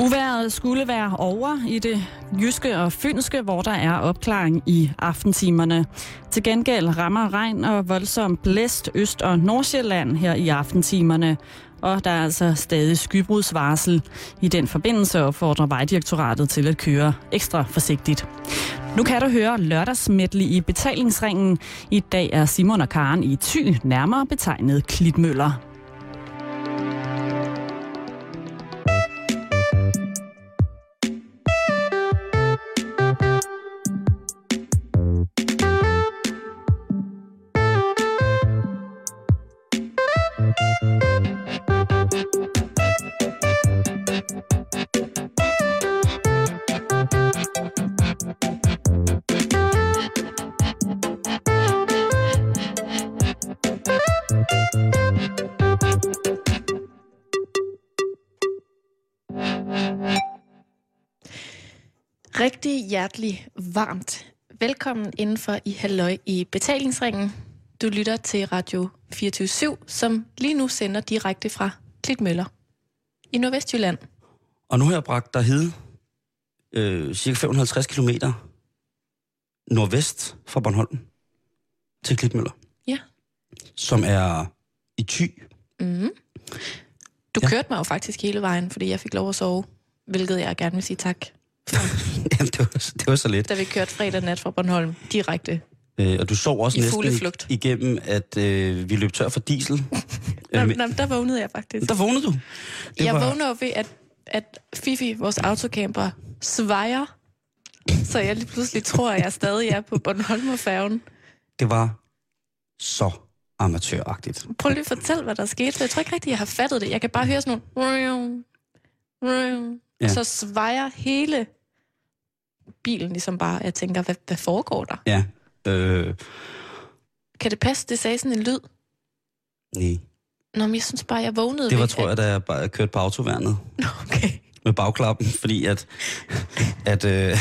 Uværet skulle være over i det jyske og fynske, hvor der er opklaring i aftentimerne. Til gengæld rammer regn og voldsom blæst Øst- og Nordsjælland her i aftentimerne. Og der er altså stadig skybrudsvarsel. I den forbindelse opfordrer Vejdirektoratet til at køre ekstra forsigtigt. Nu kan du høre lørdagsmedley i betalingsringen. I dag er Simon og Karen i Ty nærmere betegnet Klitmøller. Rigtig hjertelig varmt. Velkommen indenfor i Halløj i betalingsringen. Du lytter til Radio 24 som lige nu sender direkte fra Klitmøller i Nordvestjylland. Og nu har jeg bragt dig hed, øh, cirka 550 km nordvest fra Bornholm til Klitmøller. Ja. Som er i Ty. Mm. Du Ja. kørte mig jo faktisk hele vejen, fordi jeg fik lov at sove, hvilket jeg gerne vil sige tak. Jamen, det var, det var så lidt. Da vi kørte fredag nat fra Bornholm direkte. Øh, og du sov også I næsten igennem, at øh, vi løb tør for diesel. Nå, Øh, nå, der vågnede jeg faktisk. der vågnede du. Det jeg var- vågner jo ved, at, at Fifi, vores autocamper, svejer. Så jeg lige pludselig tror, at jeg stadig er på Bornholmerfærgen. Det var så amatøragtigt. Prøv lige at fortælle, hvad der skete, for jeg tror ikke rigtigt, jeg har fattet det. Jeg kan bare høre sådan nogle... Ja. Og så svejer hele bilen ligesom bare. Jeg tænker, hvad, hvad foregår der? Ja. Øh, Kan det passe, det sagde sådan en lyd? nej. Nå, men jeg synes bare, jeg vågnede Det var, ved, tror jeg, da jeg bare kørte på autoværnet. Okay. med bagklappen, fordi at, at øh,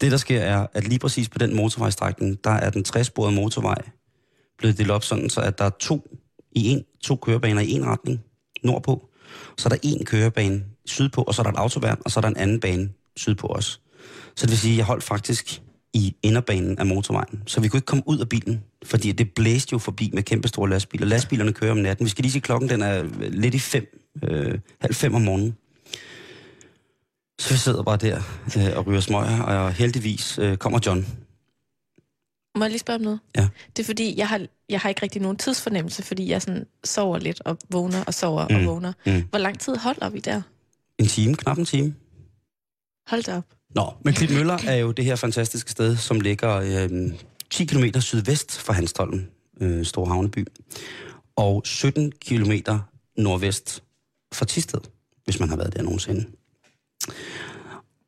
det, der sker, er, at lige præcis på den motorvejstrækning, der er den 60 motorvej blevet delt op sådan, så at der er to, i en, to kørebaner i en retning nordpå. Så er der en kørebane sydpå, og så er der et autoværn, og så er der en anden bane sydpå også. Så det vil sige, at jeg holdt faktisk i inderbanen af motorvejen. Så vi kunne ikke komme ud af bilen, fordi det blæste jo forbi med kæmpe store lastbiler. Lastbilerne kører om natten. Vi skal lige sige, at klokken den er lidt i fem, øh, halv fem om morgenen. Så vi sidder bare der øh, og ryger smøger, og heldigvis øh, kommer John. Må jeg lige spørge om noget? Ja. Det er fordi, jeg har, jeg har ikke rigtig nogen tidsfornemmelse, fordi jeg sådan sover lidt og vågner og sover Mm. og vågner. Mm. Hvor lang tid holder vi der? En time, knap en time. Hold da op. Nå, men Klitmøller er jo det her fantastiske sted, som ligger øh, 10 km sydvest for Hanstholm, øh, Store Havneby, og 17 km nordvest for Tisted, hvis man har været der nogensinde.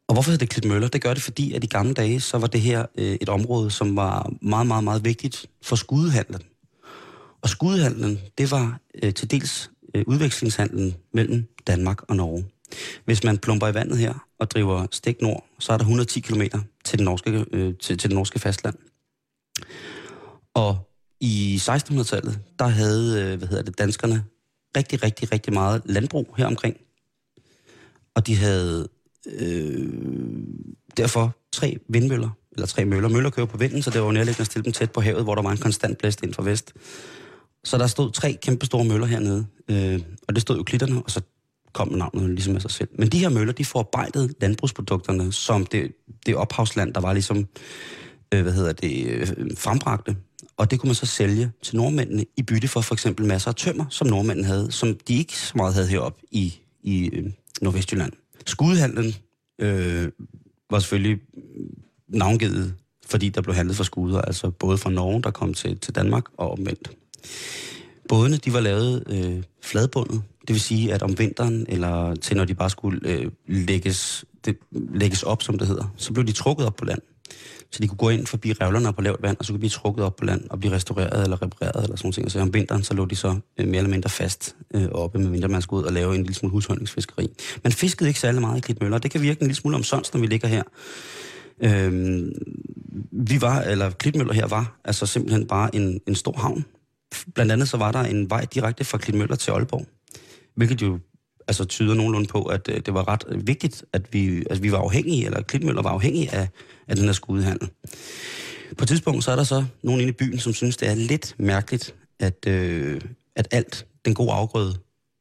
Og hvorfor hedder det Klitmøller? Det gør det, fordi at i gamle dage, så var det her øh, et område, som var meget, meget, meget vigtigt for skudehandlen. Og skudehandlen, det var øh, til dels øh, udvekslingshandlen mellem Danmark og Norge. Hvis man plumper i vandet her og driver stik nord, så er der 110 km til, den norske, øh, til, til det norske fastland. Og i 1600-tallet, der havde øh, hvad hedder det, danskerne rigtig, rigtig, rigtig meget landbrug her omkring. Og de havde øh, derfor tre vindmøller, eller tre møller. Møller kører på vinden, så det var nærliggende at stille dem tæt på havet, hvor der var en konstant blæst ind fra vest. Så der stod tre kæmpe store møller hernede, øh, og det stod jo klitterne, og så kom navnet ligesom af sig selv. Men de her møller, de forarbejdede landbrugsprodukterne, som det, det ophavsland, der var ligesom, øh, hvad hedder det, øh, frembragte. Og det kunne man så sælge til nordmændene i bytte for for eksempel masser af tømmer, som nordmændene havde, som de ikke så meget havde heroppe i, i øh, Nordvestjylland. Skudhandlen øh, var selvfølgelig navngivet, fordi der blev handlet for skuder, altså både fra Norge, der kom til, til Danmark, og omvendt. Bådene, de var lavet øh, fladbundet, det vil sige, at om vinteren, eller til når de bare skulle øh, lægges, det, lægges op, som det hedder, så blev de trukket op på land. Så de kunne gå ind forbi revlerne på lavt vand, og så kunne de blive trukket op på land og blive restaureret eller repareret eller sådan noget. Så om vinteren, så lå de så øh, mere eller mindre fast øh, oppe, medmindre man skulle ud og lave en lille smule husholdningsfiskeri. Man fiskede ikke særlig meget i Klitmøller. Det kan virke en lille smule omsonst, når vi ligger her. Øhm, vi var, eller Klitmøller her var, altså simpelthen bare en, en stor havn. Blandt andet så var der en vej direkte fra Klitmøller til Aalborg, hvilket jo altså tyder nogenlunde på, at øh, det var ret vigtigt, at vi, at vi var afhængige, eller Klitmøller var afhængige af, af den her skudehandel. På et tidspunkt, så er der så nogen inde i byen, som synes, det er lidt mærkeligt, at, øh, at alt, den gode afgrøde,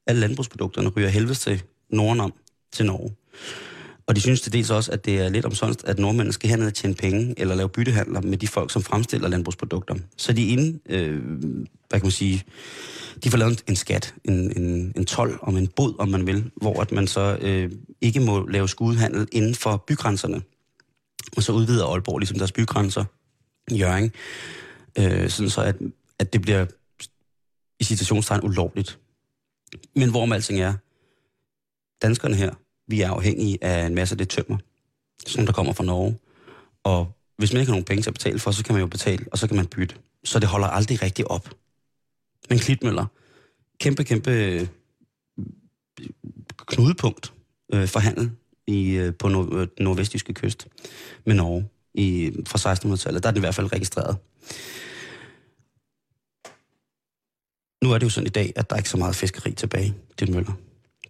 alle landbrugsprodukterne ryger helvede til Norden om, til Norge. Og de synes til dels også, at det er lidt omsonst, at nordmændene skal herned og tjene penge, eller lave byttehandler med de folk, som fremstiller landbrugsprodukter. Så de inde, øh, hvad kan man sige, de får lavet en skat, en, en, en tolv om en bod, om man vil, hvor at man så øh, ikke må lave skudhandel inden for bygrænserne. Og så udvider Aalborg ligesom deres bygrænser i Jørgen, øh, sådan så at, at det bliver i situationstegn ulovligt. Men hvor alting er, danskerne her, vi er afhængige af en masse af det tømmer, som der kommer fra Norge. Og hvis man ikke har nogen penge til at betale for, så kan man jo betale, og så kan man bytte. Så det holder aldrig rigtig op. Men Klitmøller, kæmpe, kæmpe øh, knudepunkt øh, for handel i, øh, på nord, øh, nordvestjyske kyst med Norge i, fra 1600-tallet. Der er den i hvert fald registreret. Nu er det jo sådan i dag, at der er ikke så meget fiskeri tilbage det Møller.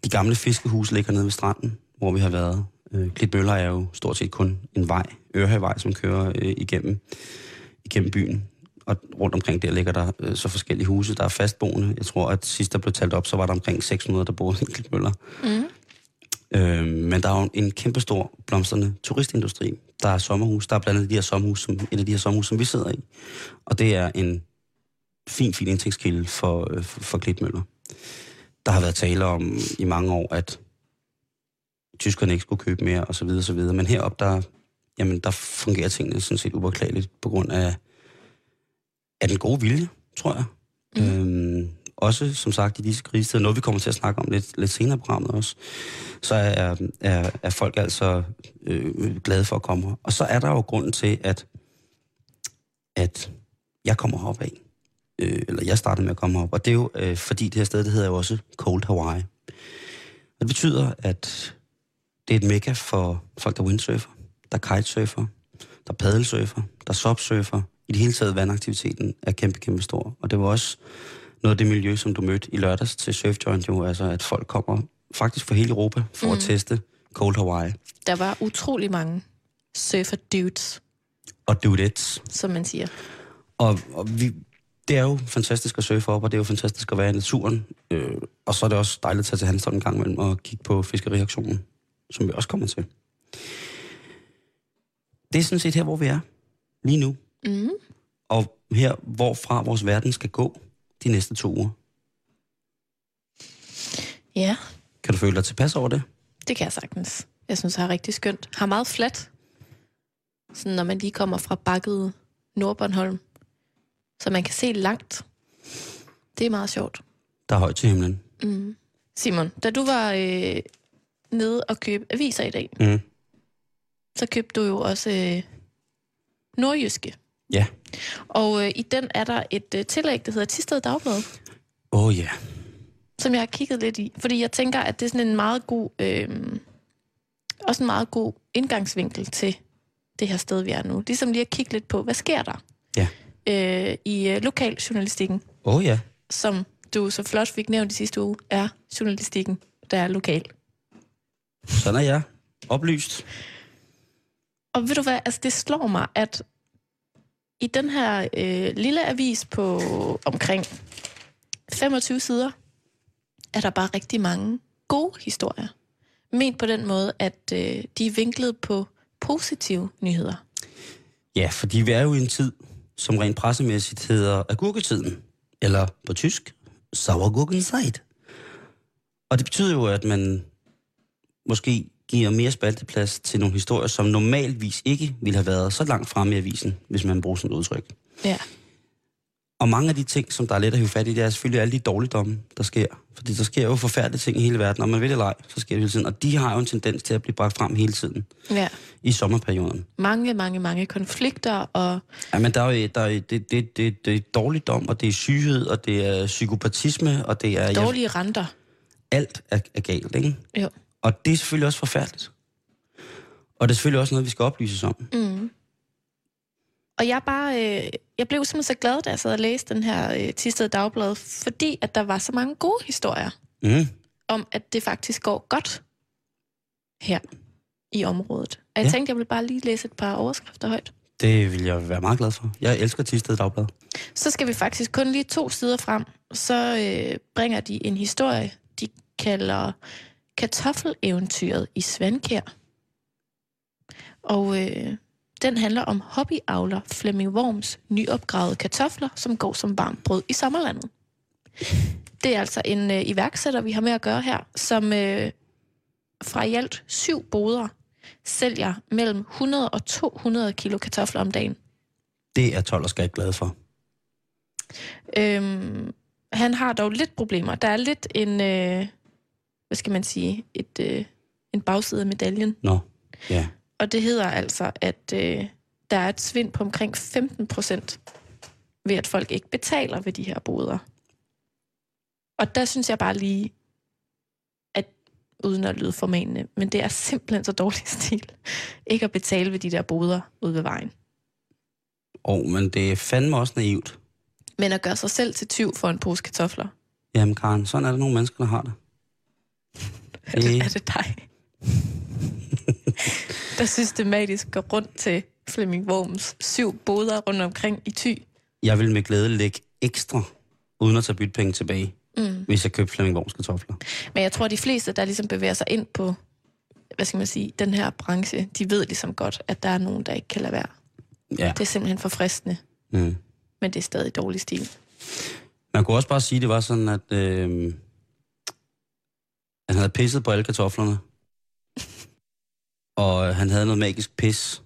De gamle fiskehuse ligger nede ved stranden, hvor vi har været. Øh, Klitmøller er jo stort set kun en vej, Ørhavevej, som kører øh, igennem, igennem byen. Og rundt omkring der ligger der øh, så forskellige huse, der er fastboende. Jeg tror, at sidst der blev talt op, så var der omkring 600, der boede i Klitmøller. Mm. Øh, men der er jo en kæmpestor blomstrende turistindustri. Der er sommerhus. Der er blandt andet de her sommerhus, som, et af de her sommerhus, som vi sidder i. Og det er en fin, fin indtægtskilde for, øh, for, for Klitmøller. Der har været tale om i mange år, at tyskerne ikke skulle købe mere, og så videre, og så videre. Men heroppe, der, jamen, der fungerer tingene sådan set upåklageligt på grund af, af den gode vilje, tror jeg. Mm. Øhm, også, som sagt, i disse krisetider, noget vi kommer til at snakke om lidt, lidt senere i programmet også, så er, er, er folk altså øh, glade for at komme Og så er der jo grunden til, at, at jeg kommer herop af. Øh, eller jeg startede med at komme op. Og det er jo, øh, fordi det her sted, det hedder jo også Cold Hawaii. Og det betyder, at det er et mekka for folk, der windsurfer, der kitesurfer, der paddelsurfer, der subsurfer. I det hele taget vandaktiviteten er kæmpe, kæmpe stor. Og det var også noget af det miljø, som du mødte i lørdags til Surf Joint, jo, altså at folk kommer faktisk fra hele Europa for mm. at teste Cold Hawaii. Der var utrolig mange surfer dudes. Og dudettes. Som man siger. Og, og vi, det er jo fantastisk at surfe op, og det er jo fantastisk at være i naturen. Øh, og så er det også dejligt at tage til Hanstholm en gang imellem og kigge på fiskeriaktionen, som vi også kommer til. Det er sådan set her, hvor vi er lige nu. Mm. Og her, hvorfra vores verden skal gå de næste to uger. Ja. Kan du føle dig tilpas over det? Det kan jeg sagtens. Jeg synes, det er rigtig skønt. Har meget flat. Sådan, når man lige kommer fra bakket Nordbornholm. Så man kan se langt. Det er meget sjovt. Der er højt til himlen. Mm. Simon, da du var øh, nede og købe aviser i dag, mm. så købte du jo også øh, nordjyske. Ja. Og øh, i den er der et øh, tillæg, der hedder Tisted Dagblad. Åh oh, ja. Som jeg har kigget lidt i. Fordi jeg tænker, at det er sådan en meget god... Øh, også en meget god indgangsvinkel til det her sted, vi er nu. Ligesom lige at kigge lidt på, hvad sker der ja. Øh, i øh, lokaljournalistikken. Åh oh, ja. Som du så flot fik nævnt i sidste uge, er journalistikken, der er lokal. Sådan er jeg. Oplyst. Og ved du hvad, altså det slår mig, at i den her øh, lille avis på omkring 25 sider, er der bare rigtig mange gode historier. Ment på den måde, at øh, de er vinklet på positive nyheder. Ja, fordi vi er jo i en tid, som rent pressemæssigt hedder agurketiden, eller på tysk, Sauergurkenzeit. Og det betyder jo, at man måske giver mere spalteplads til nogle historier, som normalvis ikke ville have været så langt fremme i avisen, hvis man bruger sådan et udtryk. Ja. Og mange af de ting, som der er let at hive fat i, det er selvfølgelig alle de dårligdomme, der sker. Fordi der sker jo forfærdelige ting i hele verden, og man vil det eller ej, så sker det hele tiden. Og de har jo en tendens til at blive bragt frem hele tiden. Ja. I sommerperioden. Mange, mange, mange konflikter og... Ja, men der er jo der er, det, det, det, det er dårligdom, og det er syghed, og det er psykopatisme, og det er... Dårlige renter. Alt er, er galt, ikke? Jo. Og det er selvfølgelig også forfærdeligt. Og det er selvfølgelig også noget, vi skal oplyses om. Mm. Og jeg bare, øh, jeg blev simpelthen så glad, da jeg sad og læste den her øh, Tisted Dagblad, fordi at der var så mange gode historier. Mm. om, at det faktisk går godt her i området. Og jeg Ja. tænkte, jeg ville bare lige læse et par overskrifter højt. Det vil jeg være meget glad for. Jeg elsker Tisted Dagblad. Så skal vi faktisk kun lige to sider frem. Så øh, bringer de en historie, de kalder Kartoffeleventyret i Svankær. Og øh, den handler om hobbyavler Flemming Worms nyopgravede kartofler, som går som varmt brød i sommerlandet. Det er altså en øh, iværksætter, vi har med at gøre her, som øh, fra i alt syv boder sælger mellem 100 og 200 kilo kartofler om dagen. Det er 12 og skat glad for. Øhm, han har dog lidt problemer. Der er lidt en, øh, hvad skal man sige, et, øh, en bagside af medaljen. Nå, ja. Og det hedder altså, at øh, der er et svind på omkring 15 procent ved, at folk ikke betaler ved de her boder. Og der synes jeg bare lige, at uden at lyde formanende, men det er simpelthen så dårlig stil, ikke at betale ved de der boder ude ved vejen. Og, men det er fandme også naivt. Men at gøre sig selv til tyv for en pose kartofler, Jamen, Karen, sådan er der nogle mennesker, der har det. Er det, er det dig? der systematisk går rundt til Flemming Worms syv boder rundt omkring i Thy. Jeg vil med glæde lægge ekstra, uden at tage bytpenge tilbage, Mm. hvis jeg købte Flemming Worms kartofler. Men jeg tror, de fleste, der ligesom bevæger sig ind på, hvad skal man sige, den her branche, de ved ligesom godt, at der er nogen, der ikke kan lade være. Ja. Det er simpelthen for fristende, Mm. men det er stadig dårlig stil. Man kunne også bare sige, at det var sådan, at øh, han havde pisset på alle kartoflerne. Og han havde noget magisk pis.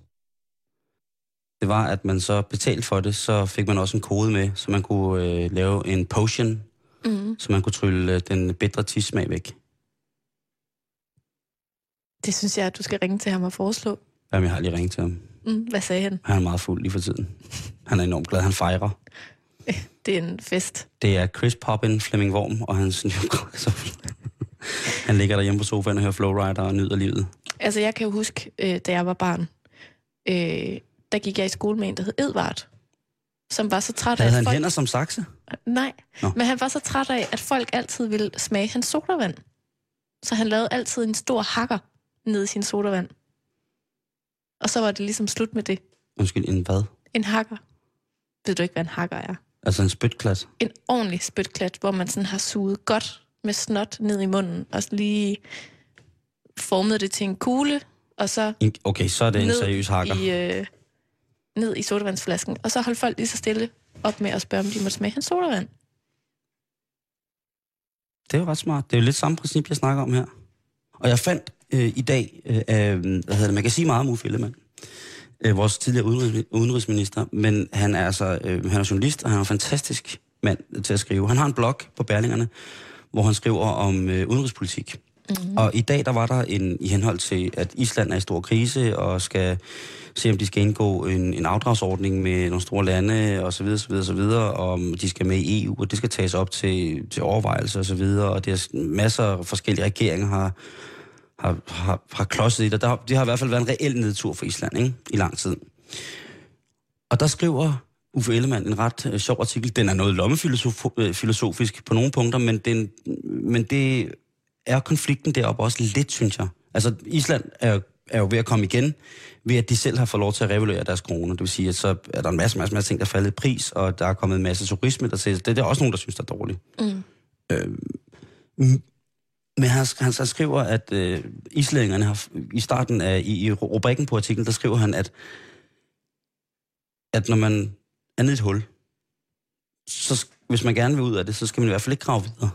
Det var, at man så betalte for det, så fik man også en kode med, så man kunne øh, lave en potion, Mm. så man kunne trylle øh, den bedre tissmag væk. Det synes jeg, at du skal ringe til ham og foreslå. Jamen, jeg har lige ringet til ham. Mm. Hvad sagde han? Han er meget fuld lige for tiden. Han er enormt glad, han fejrer. Det er en fest. Det er Chris Poppin, Flemming Worm og hans nye. Han ligger derhjemme på sofaen og hører Flowrider og nyder livet. Altså, jeg kan jo huske, øh, da jeg var barn, øh, der gik jeg i skole med en, der hed Edvard, som var så træt af, Havde han folk... hænder som sakse? Nej, Nå. men han var så træt af, at folk altid ville smage hans sodavand. Så han lavede altid en stor hakker ned i sin sodavand. Og så var det ligesom slut med det. Undskyld, en hvad? En hakker. Ved du ikke, hvad en hakker er? Altså en spytklat? En ordentlig spytklat, hvor man sådan har suget godt med snot ned i munden, og så lige formet det til en kugle, og så En- Okay, så er det en seriøs hakker. i, øh, ned i sodavandsflasken. Og så holdt folk lige så stille op med at spørge, om de måtte smage hans sodavand. Det er jo ret smart. Det er jo lidt samme princip, jeg snakker om her. Og jeg fandt øh, i dag, øh, øh, hvad hedder det, man kan sige meget om Uffe Ellemann, øh, vores tidligere udenrigs, udenrigsminister, men han er altså øh, han er journalist, og han er en fantastisk mand til at skrive. Han har en blog på Berlingerne, hvor han skriver om øh, udenrigspolitik. Mm-hmm. Og i dag der var der en, i henhold til, at Island er i stor krise, og skal se, om de skal indgå en, en afdragsordning med nogle store lande, og så videre, så videre, så videre, og om de skal med i EU, og det skal tages op til, til overvejelse og så videre, og det er masser af forskellige regeringer har, har, har, har klodset i det. Der, det har i hvert fald været en reel nedtur for Island, ikke? I lang tid. Og der skriver Uffe Ellemann en ret øh, sjov artikel. Den er noget lommefilosofisk på nogle punkter, men, den, men det er konflikten deroppe også lidt, synes jeg. Altså, Island er, er jo ved at komme igen, ved at de selv har fået lov til at revaluere deres kroner. Det vil sige, at så er der en masse, masse, masse ting, der er faldet i pris, og der er kommet en masse turisme, der til. Det er der også nogen, der synes, der er dårligt. Mm. Mm, Men han, han så skriver, at øh, islændingerne har, i starten af, i, i rubrikken på artiklen, der skriver han, at, at når man er nede i et hul, så hvis man gerne vil ud af det, så skal man i hvert fald ikke grave videre.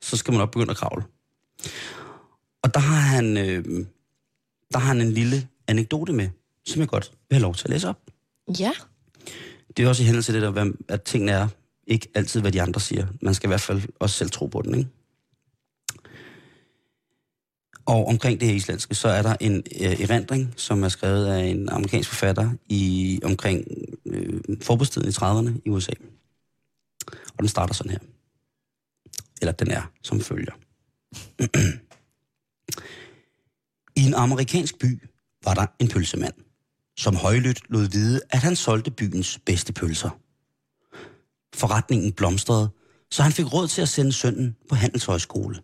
Så skal man op begynde at kravle. Og der har han, øh, der har han en lille anekdote med, som jeg godt vil have lov til at læse op. Ja. Det er også i hændelse til det der, at tingene er ikke altid, hvad de andre siger. Man skal i hvert fald også selv tro på den, ikke? Og omkring det her islandske, så er der en øh, erindring, som er skrevet af en amerikansk forfatter i omkring øh, forbudstiden i 30'erne i USA. Og den starter sådan her. Eller den er som følger. I en amerikansk by var der en pølsemand, som højlydt lod vide, at han solgte byens bedste pølser. Forretningen blomstrede, så han fik råd til at sende sønnen på handelshøjskole.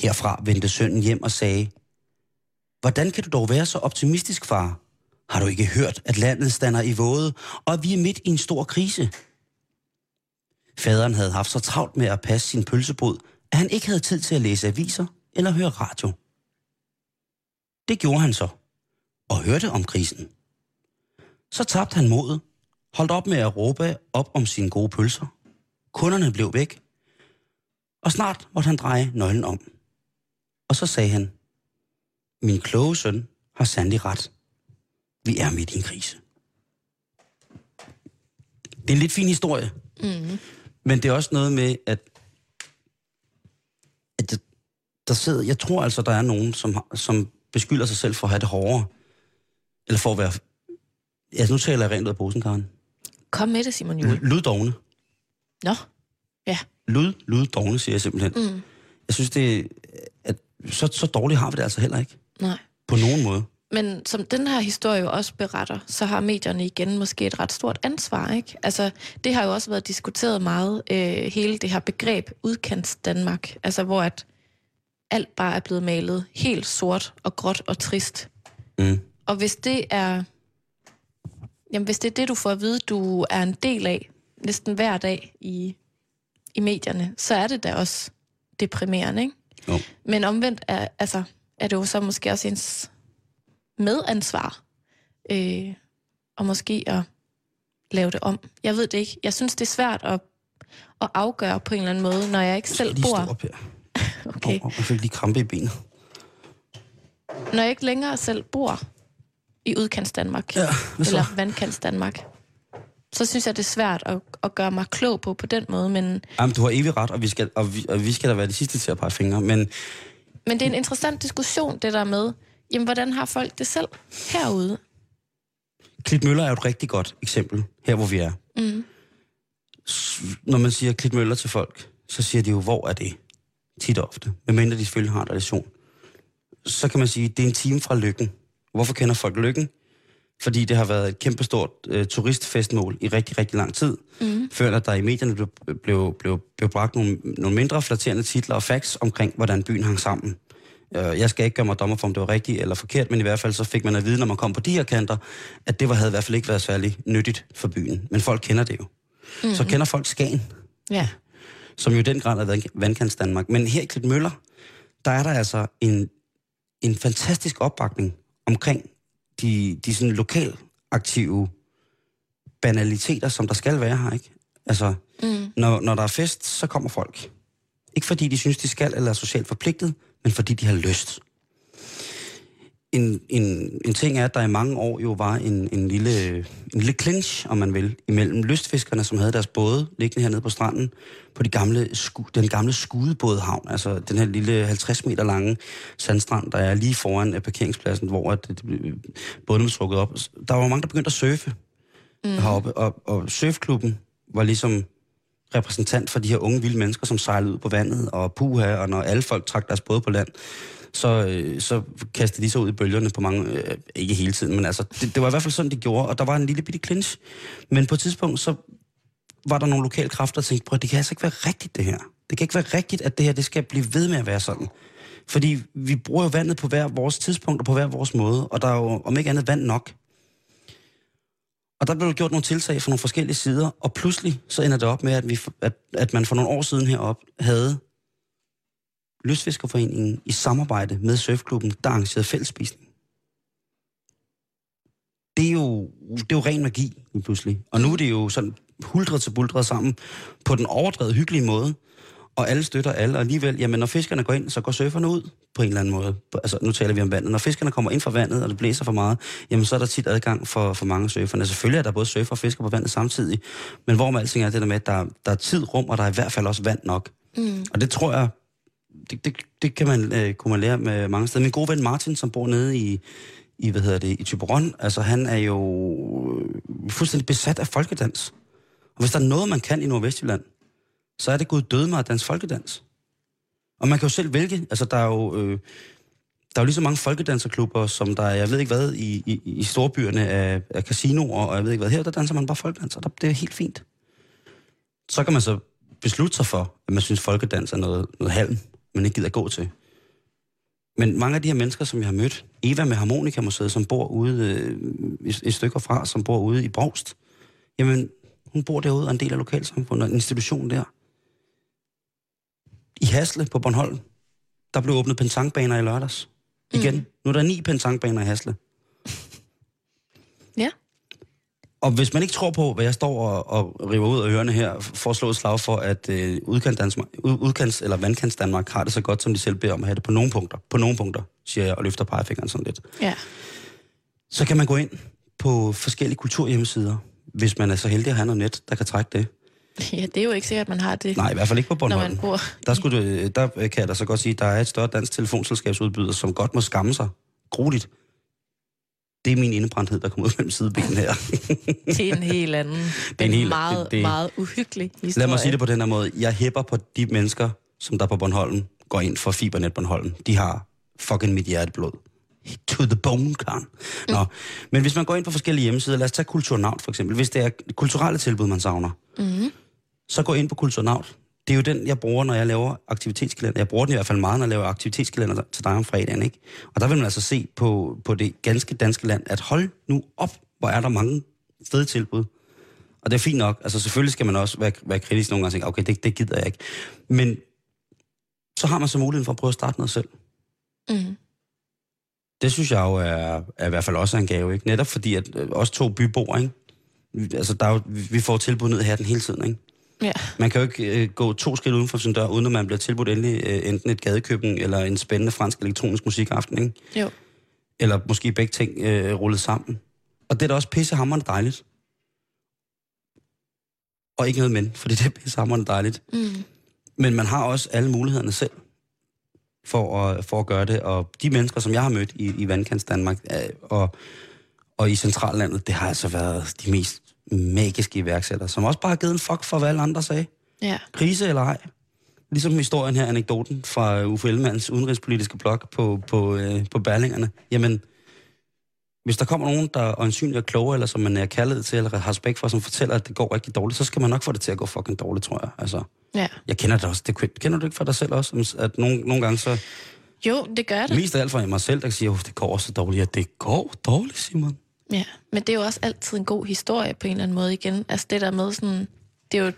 Herfra vendte sønnen hjem og sagde, Hvordan kan du dog være så optimistisk, far? Har du ikke hørt, at landet stander i våde, og at vi er midt i en stor krise? Faderen havde haft så travlt med at passe sin pølsebod, at han ikke havde tid til at læse aviser eller høre radio. Det gjorde han så, og hørte om krisen. Så tabte han modet, holdt op med at råbe op om sine gode pølser. Kunderne blev væk, og snart måtte han dreje nøglen om. Og så sagde han, min kloge søn har sandelig ret. Vi er midt i en krise. Det er en lidt fin historie. Mm. Men det er også noget med, at, at der sidder, jeg tror altså, der er nogen, som, som beskylder sig selv for at have det hårdere. Eller for at være... Altså, nu taler jeg rent ud af posen, Karen. Kom med det, Simon Juhl. Luddogne. Nå, ja. Lud, luddogne, siger jeg simpelthen. Mm. Jeg synes, det at så, så dårligt har vi det altså heller ikke. Nej. På nogen måde. Men som den her historie jo også beretter, så har medierne igen måske et ret stort ansvar, ikke? Altså, det har jo også været diskuteret meget, øh, hele det her begreb udkants Danmark, altså hvor at alt bare er blevet malet helt sort og gråt og trist. Mm. Og hvis det er, jamen hvis det er det, du får at vide, du er en del af, næsten hver dag i, i medierne, så er det da også deprimerende, ikke? Jo. Men omvendt er, altså, er det jo så måske også ens medansvar, øh, og måske at lave det om. Jeg ved det ikke. Jeg synes, det er svært at, at afgøre på en eller anden måde, når jeg ikke Jeg selv lige stå bor... op her. Okay. Oh, jeg fik lige krampe i benet. Når jeg ikke længere selv bor i udkants Danmark, Ja, eller vandkants Danmark, så synes jeg, det er svært at, at gøre mig klog på på den måde, men, Jamen, du har evig ret, og vi, skal, og, vi, og vi skal da være de sidste til at pege fingre. Men men det er en interessant diskussion, det der med, jamen, hvordan har folk det selv herude? Klitmøller er jo et rigtig godt eksempel, her hvor vi er. Mm. Når man siger Klitmøller til folk, så siger de jo, hvor er det? Tit og ofte. Medmindre de selvfølgelig har en relation. Så kan man sige, det er en time fra Lykken. Hvorfor kender folk Lykken? Fordi det har været et kæmpestort øh, turistfestmål i rigtig, rigtig lang tid. Mm. Før der i medierne blev, blev, blev, blev bragt nogle, nogle mindre flatterende titler og facts omkring, hvordan byen hang sammen. Øh, Jeg skal ikke gøre mig dommer for, om det var rigtigt eller forkert, men i hvert fald så fik man at vide, når man kom på de her kanter, at det var, havde i hvert fald ikke været særlig nyttigt for byen. Men folk kender det jo. Mm. Så kender folk Skagen, Ja. som jo i den grad er vand- vandkants Danmark. Men her i Klitmøller, der er der altså en, en fantastisk opbakning omkring de, de sådan lokal aktive banaliteter, som der skal være her, ikke? Altså, Mm. når, når der er fest, så kommer folk. Ikke fordi de synes, de skal eller er socialt forpligtet, men fordi de har lyst. En, en, en ting er, at der i mange år jo var en, en, lille, en lille clinch, om man vil, imellem lystfiskerne, som havde deres både liggende hernede på stranden, på de gamle, sku, den gamle skudebådhavn, altså den her lille 50 meter lange sandstrand, der er lige foran øh, parkeringspladsen, hvor at, det, det, båden blev trukket op. Der var mange, der begyndte at surfe mm. heroppe, og, og surfklubben var ligesom repræsentant for de her unge vilde mennesker, som sejlede ud på vandet og puha, og når alle folk trak deres både på land, så, øh, så kastede de sig ud i bølgerne på mange, øh, ikke hele tiden, men altså, det, det var i hvert fald sådan, de gjorde, og der var en lille bitte clinch. Men på et tidspunkt, så var der nogle lokale kræfter, der tænkte, prøv, det kan altså ikke være rigtigt, det her. Det kan ikke være rigtigt, at det her, det skal blive ved med at være sådan. Fordi vi bruger jo vandet på hver vores tidspunkt og på hver vores måde, og der er jo om ikke andet vand nok. Og der blev gjort nogle tiltag fra nogle forskellige sider, og pludselig så ender det op med, at, vi, at, at man for nogle år siden herop havde Lystfiskerforeningen i samarbejde med Surfklubben, der arrangerede fællesspisning. Det er jo, det er jo ren magi, pludselig. Og nu er det jo sådan huldret til buldret sammen på den overdrevet hyggelige måde. Og alle støtter alle, og alligevel, jamen når fiskerne går ind, så går surferne ud på en eller anden måde. Altså nu taler vi om vandet. Når fiskerne kommer ind fra vandet, og det blæser for meget, jamen så er der tit adgang for, for mange surferne. Selvfølgelig er der både surfer og fisker på vandet samtidig, men hvor med alting er det der med, at der, der er tid, rum, og der er i hvert fald også vand nok. Mm. Og det tror jeg, det, det, det kan man, øh, kunne man lære med mange steder. Min gode ven Martin, som bor nede i, i hvad hedder det, i Typeron, altså han er jo øh, fuldstændig besat af folkedans. Og hvis der er noget, man kan i Nordvestjylland, så er det Gud døde mig af dansk folkedans. Og man kan jo selv vælge, altså der er jo, øh, der er jo lige så mange folkedanserklubber, som der er, jeg ved ikke hvad, i, i, i storbyerne af, af casinoer, og jeg ved ikke hvad, her der danser man bare folkedans, og der, det er helt fint. Så kan man så beslutte sig for, at man synes, folkedans er noget, noget halm, man ikke gider gå til. Men mange af de her mennesker, som jeg har mødt, Eva med Harmonikamuseet, som bor ude øh, et, et stykke fra, som bor ude i Brogst, jamen, hun bor derude og en del af lokalsamfundet, en institution der. I Hasle på Bornholm, der blev åbnet pensangbaner i lørdags. Igen. Mm. Nu er der ni pensangbaner i Hasle. Ja. Og hvis man ikke tror på, hvad jeg står og, og river ud af ørerne her, for at slå et slag for, at øh, udkants, eller vandkants Danmark har det så godt, som de selv beder om at have det på nogle punkter. På nogle punkter, siger jeg og løfter pegefingeren sådan lidt. Ja. Så kan man gå ind på forskellige kulturhjemmesider, hvis man er så heldig at have noget net, der kan trække det. Ja, det er jo ikke sikkert, at man har det, Nej, i hvert fald ikke på når Bornholm. man bor... Der, skulle det, der kan jeg da så godt sige, at der er et større dansk telefonselskabsudbyder, som godt må skamme sig grueligt. Det er min indebrændthed, der kommer ud mellem sidebenen her. Det er en helt anden, er en helt- meget, det- det- meget uhyggelig historie. Lad mig sige det på den her måde. Jeg hæpper på de mennesker, som der på Bornholm går ind for Fibernet Bornholm. De har fucking mit hjerteblod. To the bone, Karen. Nå. Men hvis man går ind på forskellige hjemmesider, lad os tage Kulturnavn for eksempel. Hvis det er kulturelle tilbud, man savner, Mm-hmm. så gå ind på Kulturnavn. Det er jo den, jeg bruger, når jeg laver aktivitetskalender. Jeg bruger den i hvert fald meget, når jeg laver aktivitetskalender til dig om fredagen. Ikke? Og der vil man altså se på, på det ganske danske land, at hold nu op, hvor er der mange fede tilbud. Og det er fint nok. Altså selvfølgelig skal man også være, være kritisk nogle gange og tænke, okay, det, det gider jeg ikke. Men så har man så muligheden for at prøve at starte noget selv. Mm. Det synes jeg jo er, er i hvert fald også en gave, ikke? Netop fordi, at øh, os to byboer, ikke? Altså, der er jo, vi får tilbud ned her den hele tiden, ikke? Ja. Man kan jo ikke øh, gå to skridt uden for sin dør, uden at man bliver tilbudt endelig øh, enten et gadekøkken eller en spændende fransk elektronisk musikaften, ikke? Jo. Eller måske begge ting øh, rullet sammen. Og det er da også pissehammerende dejligt. Og ikke noget men, fordi det er pissehammerende dejligt. Mm. Men man har også alle mulighederne selv for at, for at gøre det. Og de mennesker, som jeg har mødt i, i Vandkants Danmark øh, og, og i centrallandet, det har altså været de mest magiske iværksættere, som også bare har givet en fuck for, hvad alle andre sagde. Ja. Krise eller ej. Ligesom historien her, anekdoten fra Uffe Ellemanns udenrigspolitiske blog på, på, øh, på Berlingerne. Jamen, hvis der kommer nogen, der øjensynligt er klogere, eller som man er kaldet til, eller har respekt for, som fortæller, at det går rigtig dårligt, så skal man nok få det til at gå fucking dårligt, tror jeg. Altså, ja. jeg kender det også. Det, kender du ikke for dig selv også? At nogle, nogle gange så... Jo, det gør det. Mest af alt for mig selv, der siger, at det går så dårligt. Ja, det går dårligt, Simon. Ja, men det er jo også altid en god historie på en eller anden måde igen. Altså det der med sådan, det er jo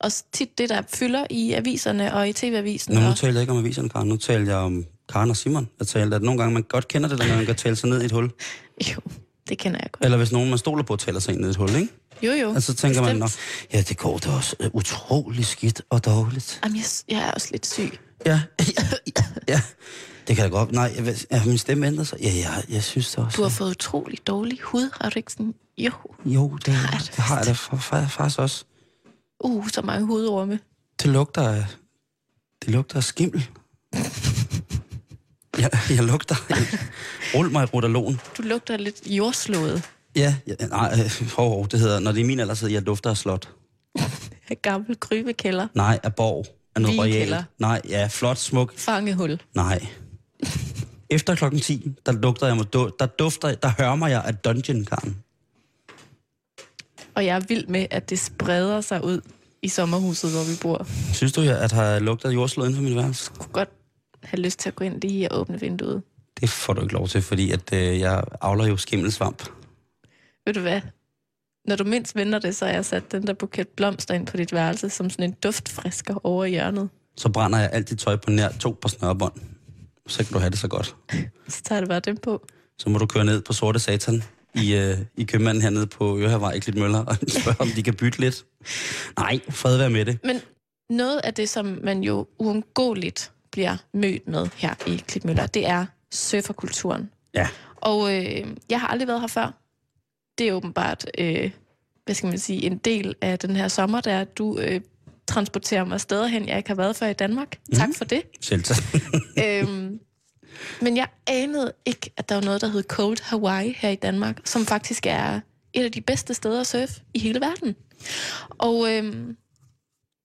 også tit det, der fylder i aviserne og i tv-avisen. Nå, nu taler jeg ikke om aviserne, Karen. Nu taler jeg om Karen og Simon. Jeg talte, at nogle gange man godt kender det, der, når man kan tale sig ned i et hul. jo, det kender jeg godt. Eller hvis nogen, man stoler på, taler sig ind i et hul, ikke? Jo, jo. Og så tænker man, bestemt. Nå, ja, det går da også øh, utrolig skidt og dårligt. Jamen, jeg, jeg er også lidt syg. Ja, ja, det kan da godt. Nej, jeg, ja, min stemme ændrer sig. Ja, ja, jeg synes det også. Du har fået utrolig dårlig hud, har du ikke sådan? Jo, Jo, det, Har jeg det, har jeg da fa- fa- faktisk også. uh, så mange hudorme. Det lugter af, det lugter af skimmel. Jeg, jeg lugter. Rul mig i rotalon. Du lugter lidt jordslået Ja, ja nej, øh, hov, det hedder, når det er min alder, så jeg dufter af slot. af gammel krybekælder. Nej, af borg. Af noget royalt. Nej, ja, flot, smuk. Fangehul. Nej. Efter klokken 10, der lugter jeg, du- der dufter, der hørmer jeg af dungeon Karen. Og jeg er vild med, at det spreder sig ud i sommerhuset, hvor vi bor. Synes du, at har lugtet jordslået inden for min værelse? Jeg kunne godt have lyst til at gå ind lige og åbne vinduet. Det får du ikke lov til, fordi at, øh, jeg avler jo skimmelsvamp. Ved du hvad? Når du mindst venter det, så har jeg sat den der buket blomster ind på dit værelse, som sådan en duftfrisker over i hjørnet. Så brænder jeg alt dit tøj på nær to par snørbånd. Så kan du have det så godt. Så tager det bare dem på. Så må du køre ned på Sorte Satan i, øh, i købmanden hernede på Ørehavvej i Klitmøller og spørge, om de kan bytte lidt. Nej, fred være med det. Men noget af det, som man jo uundgåeligt bliver mødt med her i Klitmøller, det er surferkulturen. Ja. Og øh, jeg har aldrig været her før. Det er åbenbart, øh, hvad skal man sige, en del af den her sommer, der du øh, transporterer mig steder hen, jeg ikke har været før i Danmark. Mm. Tak for det. Selv tak. øhm, men jeg anede ikke, at der var noget, der hed Cold Hawaii her i Danmark, som faktisk er et af de bedste steder at surfe i hele verden. Og øhm,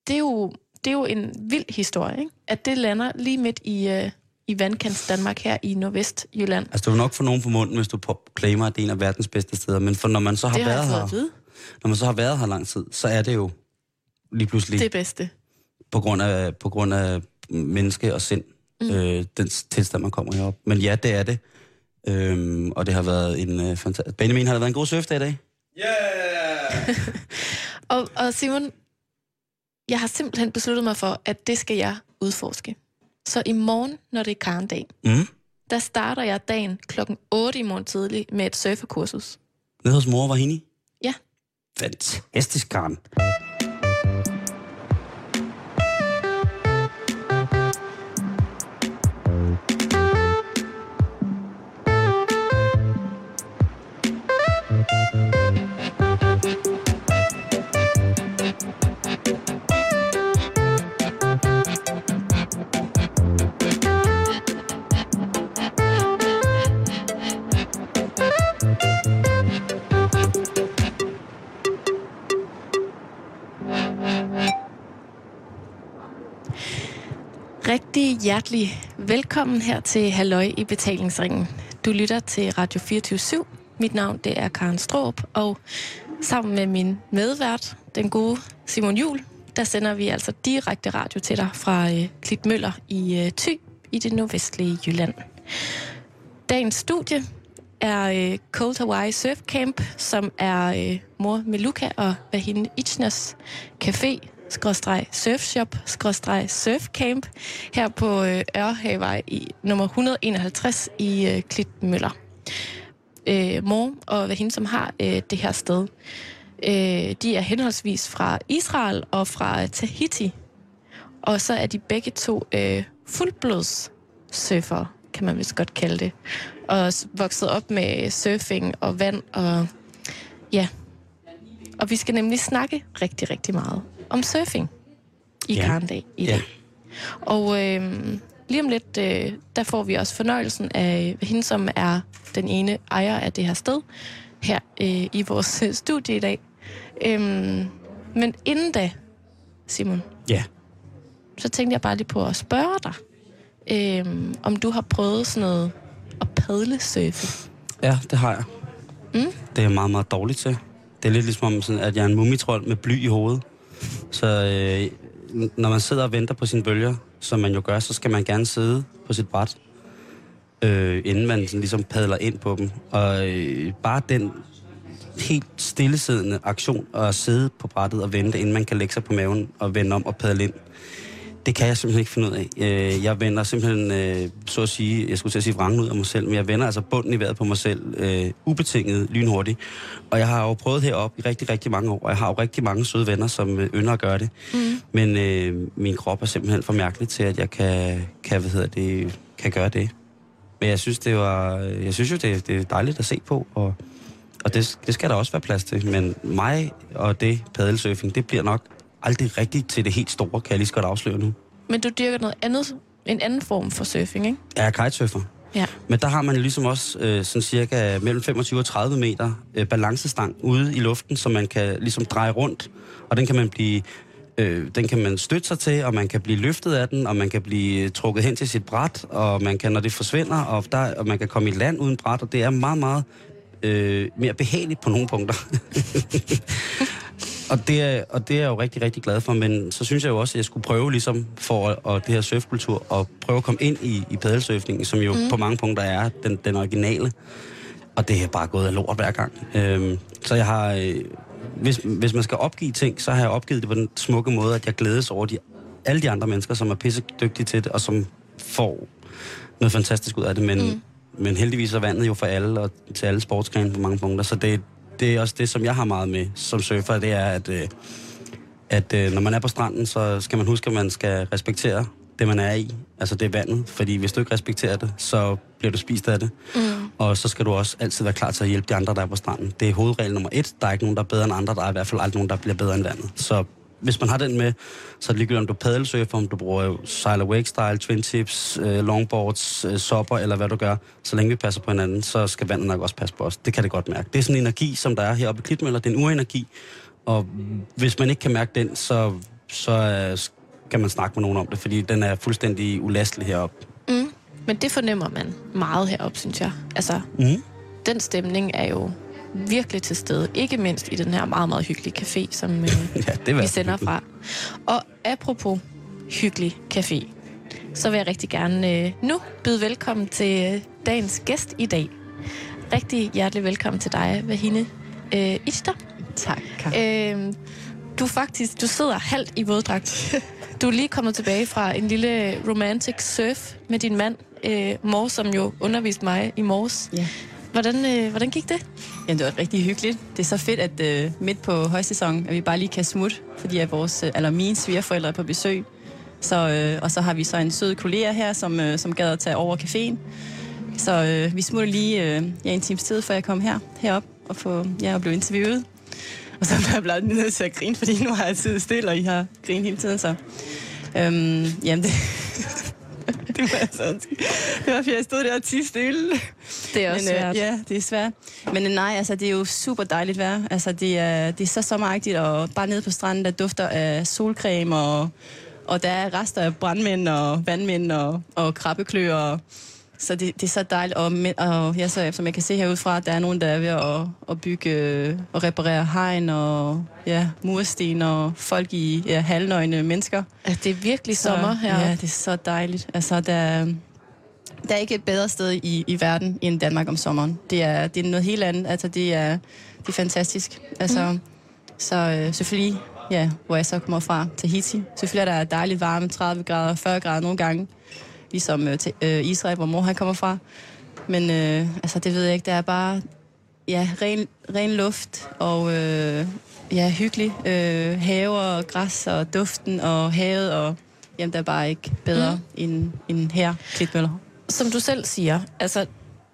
det, er jo, det er jo en vild historie, ikke? at det lander lige midt i, øh, i vandkants Danmark her i Nordvestjylland. Altså, du vil nok få nogen på munden, hvis du claimer, at det er en af verdens bedste steder. Men for når man så har Det har været her, vide. når man så har været her lang tid, så er det jo lige pludselig Det bedste. på grund af, på grund af menneske og sind. mm. øh, den tilstand, man kommer herop. Men ja, det er det. Øhm, og det har været en øh, fantastisk... Benjamin, har det været en god surfdag i dag? Yeah! og, og Simon, jeg har simpelthen besluttet mig for, at det skal jeg udforske. Så i morgen, når det er karndag, mm. der starter jeg dagen klokken 8 i morgen tidlig med et surferkursus. Nede hos mor var hende? Ja. Fantastisk, Karen. Rigtig hjertelig velkommen her til Halløj i betalingsringen. Du lytter til Radio 24 Mit navn det er Karen Stråb, og sammen med min medvært, den gode Simon Jul, der sender vi altså direkte radio til dig fra øh, Klitmøller i øh, Thy i det nordvestlige Jylland. Dagens studie er øh, Cold Hawaii Surf Camp, som er øh, mor Meluka og Vahine Ichnas Café, skråstreg surfshop, skråstreg surfcamp, her på øh, Ørhavevej i nummer 151 i øh, Klitmøller. Øh, mor og hvad hende, som har øh, det her sted, øh, de er henholdsvis fra Israel og fra Tahiti. Og så er de begge to øh, fuldblods surfer, kan man vist godt kalde det. Og vokset op med surfing og vand og ja. Og vi skal nemlig snakke rigtig, rigtig meget om surfing i ja. Karndag i dag. Ja. Og øh, lige om lidt, øh, der får vi også fornøjelsen af hende, som er den ene ejer af det her sted, her øh, i vores studie i dag. Øh, men inden da, Simon, ja. så tænkte jeg bare lige på at spørge dig, øh, om du har prøvet sådan noget at padle surfe. Ja, det har jeg. Mm? Det er jeg meget, meget dårligt til. Det er lidt ligesom, sådan, at jeg er en mumitrol med bly i hovedet. Så øh, når man sidder og venter på sine bølger, som man jo gør, så skal man gerne sidde på sit bræt, øh, inden man sådan, ligesom padler ind på dem. Og øh, bare den helt stillesiddende aktion at sidde på brættet og vente, inden man kan lægge sig på maven og vende om og padle ind, det kan jeg simpelthen ikke finde ud af. Øh, jeg vender simpelthen, øh, så at sige, jeg skulle til at sige vrangen ud af mig selv, men jeg vender altså bunden i vejret på mig selv, øh, ubetinget, lynhurtigt. Og jeg har jo prøvet herop i rigtig, rigtig mange år, og jeg har jo rigtig mange søde venner, som øh, ynder at gøre det. Mm. Men øh, min krop er simpelthen for mærkelig til, at jeg kan, kan, hvad hedder det, kan gøre det. Men jeg synes, det var, jeg synes jo, det, det er dejligt at se på, og, og det, det skal der også være plads til. Men mig og det padelsurfing, det bliver nok aldrig rigtigt til det helt store, kan jeg lige så godt afsløre nu. Men du dyrker noget andet, en anden form for surfing, ikke? Jeg er kitesurfer. Ja. Men der har man ligesom også øh, sådan cirka mellem 25 og 30 meter øh, balancestang ude i luften, så man kan ligesom dreje rundt, og den kan man blive øh, den kan man støtte sig til, og man kan blive løftet af den, og man kan blive trukket hen til sit bræt, og man kan, når det forsvinder, og, der, og man kan komme i land uden bræt, og det er meget, meget øh, mere behageligt på nogle punkter. og, det er, og det er jeg jo rigtig, rigtig glad for, men så synes jeg jo også, at jeg skulle prøve ligesom for og det her surfkultur, og prøve at komme ind i, i padelsurfningen, som jo mm. på mange punkter er den, den originale. Og det er bare gået af lort hver gang. Øhm, så jeg har... Øh, hvis, hvis man skal opgive ting, så har jeg opgivet det på den smukke måde, at jeg glædes over de, alle de andre mennesker, som er pisse dygtige til det, og som får noget fantastisk ud af det. Men, mm. Men heldigvis er vandet jo for alle, og til alle sportsgrene på mange punkter. Så det, det er også det, som jeg har meget med som surfer, det er, at, øh, at øh, når man er på stranden, så skal man huske, at man skal respektere det, man er i. Altså det er vandet, fordi hvis du ikke respekterer det, så bliver du spist af det. Mm. Og så skal du også altid være klar til at hjælpe de andre, der er på stranden. Det er hovedregel nummer et. Der er ikke nogen, der er bedre end andre. Der er i hvert fald aldrig nogen, der bliver bedre end vandet. Så hvis man har den med, så er det ligegyldigt, om du padelsurfer, om du bruger sail wake style, twin tips, øh, longboards, øh, sopper, eller hvad du gør. Så længe vi passer på hinanden, så skal vandet nok også passe på os. Det kan det godt mærke. Det er sådan en energi, som der er heroppe i Klitmøller. Det er en urenergi. Og hvis man ikke kan mærke den, så, så øh, skal man snakke med nogen om det, fordi den er fuldstændig ulastelig heroppe. Mm. Men det fornemmer man meget heroppe, synes jeg. Altså, mm. den stemning er jo virkelig til stede. Ikke mindst i den her meget, meget hyggelige café, som øh, ja, det vi sender fra. Og apropos hyggelig café. så vil jeg rigtig gerne øh, nu byde velkommen til øh, dagens gæst i dag. Rigtig hjertelig velkommen til dig, Vahine øh, Ishter. Tak. Øh, du faktisk, du sidder halvt i våddragt. Du er lige kommet tilbage fra en lille romantic surf med din mand, øh, Mor, som jo underviste mig i morges. Ja. Hvordan, øh, hvordan gik det? Jamen, det var rigtig hyggeligt. Det er så fedt, at øh, midt på højsæsonen, at vi bare lige kan smutte, fordi at vores, øh, eller mine svigerforældre er på besøg. Så, øh, og så har vi så en sød kollega her, som, øh, som gad at tage over caféen. Så øh, vi smutter lige øh, ja, en times tid, før jeg kom her, herop og, få, ja, og blev interviewet. Og så blev jeg blevet nødt til at grine, fordi nu har jeg tid stille, og I har grinet hele tiden. Så øhm, jamen, det, det må jeg så undskylde. Det var, fordi jeg stod der og tige stille. Det er også Men, svært. Øh, ja, det er svært. Men øh, nej, altså, det er jo super dejligt vejr. Altså, det er, det er så sommeragtigt, og bare nede på stranden, der dufter af solcreme, og, og der er rester af brandmænd og vandmænd og, og krabbekløer. Så det, det er så dejligt. Og, og ja, så, som jeg kan se herudefra, der er nogen, der er ved at, at bygge øh, og reparere hegn og ja, mursten og folk i ja, halvnøgne mennesker. Ja, det er virkelig sommer her. Ja, det er så dejligt. Altså, der, der er ikke et bedre sted i, i verden end Danmark om sommeren. Det er, det er noget helt andet. Altså, det er, det er fantastisk. Altså, mm. Så øh, selvfølgelig, ja, hvor jeg så kommer fra, Tahiti. Selvfølgelig er der dejligt varme, 30 grader, 40 grader nogle gange. Ligesom øh, til, øh, Israel, hvor mor han kommer fra. Men øh, altså, det ved jeg ikke. Det er bare ja, ren, ren luft og øh, ja, hyggelig. Øh, have og græs og duften og havet og jamen, der er bare ikke bedre mm. end, end her, Klitmøller. Som du selv siger, altså,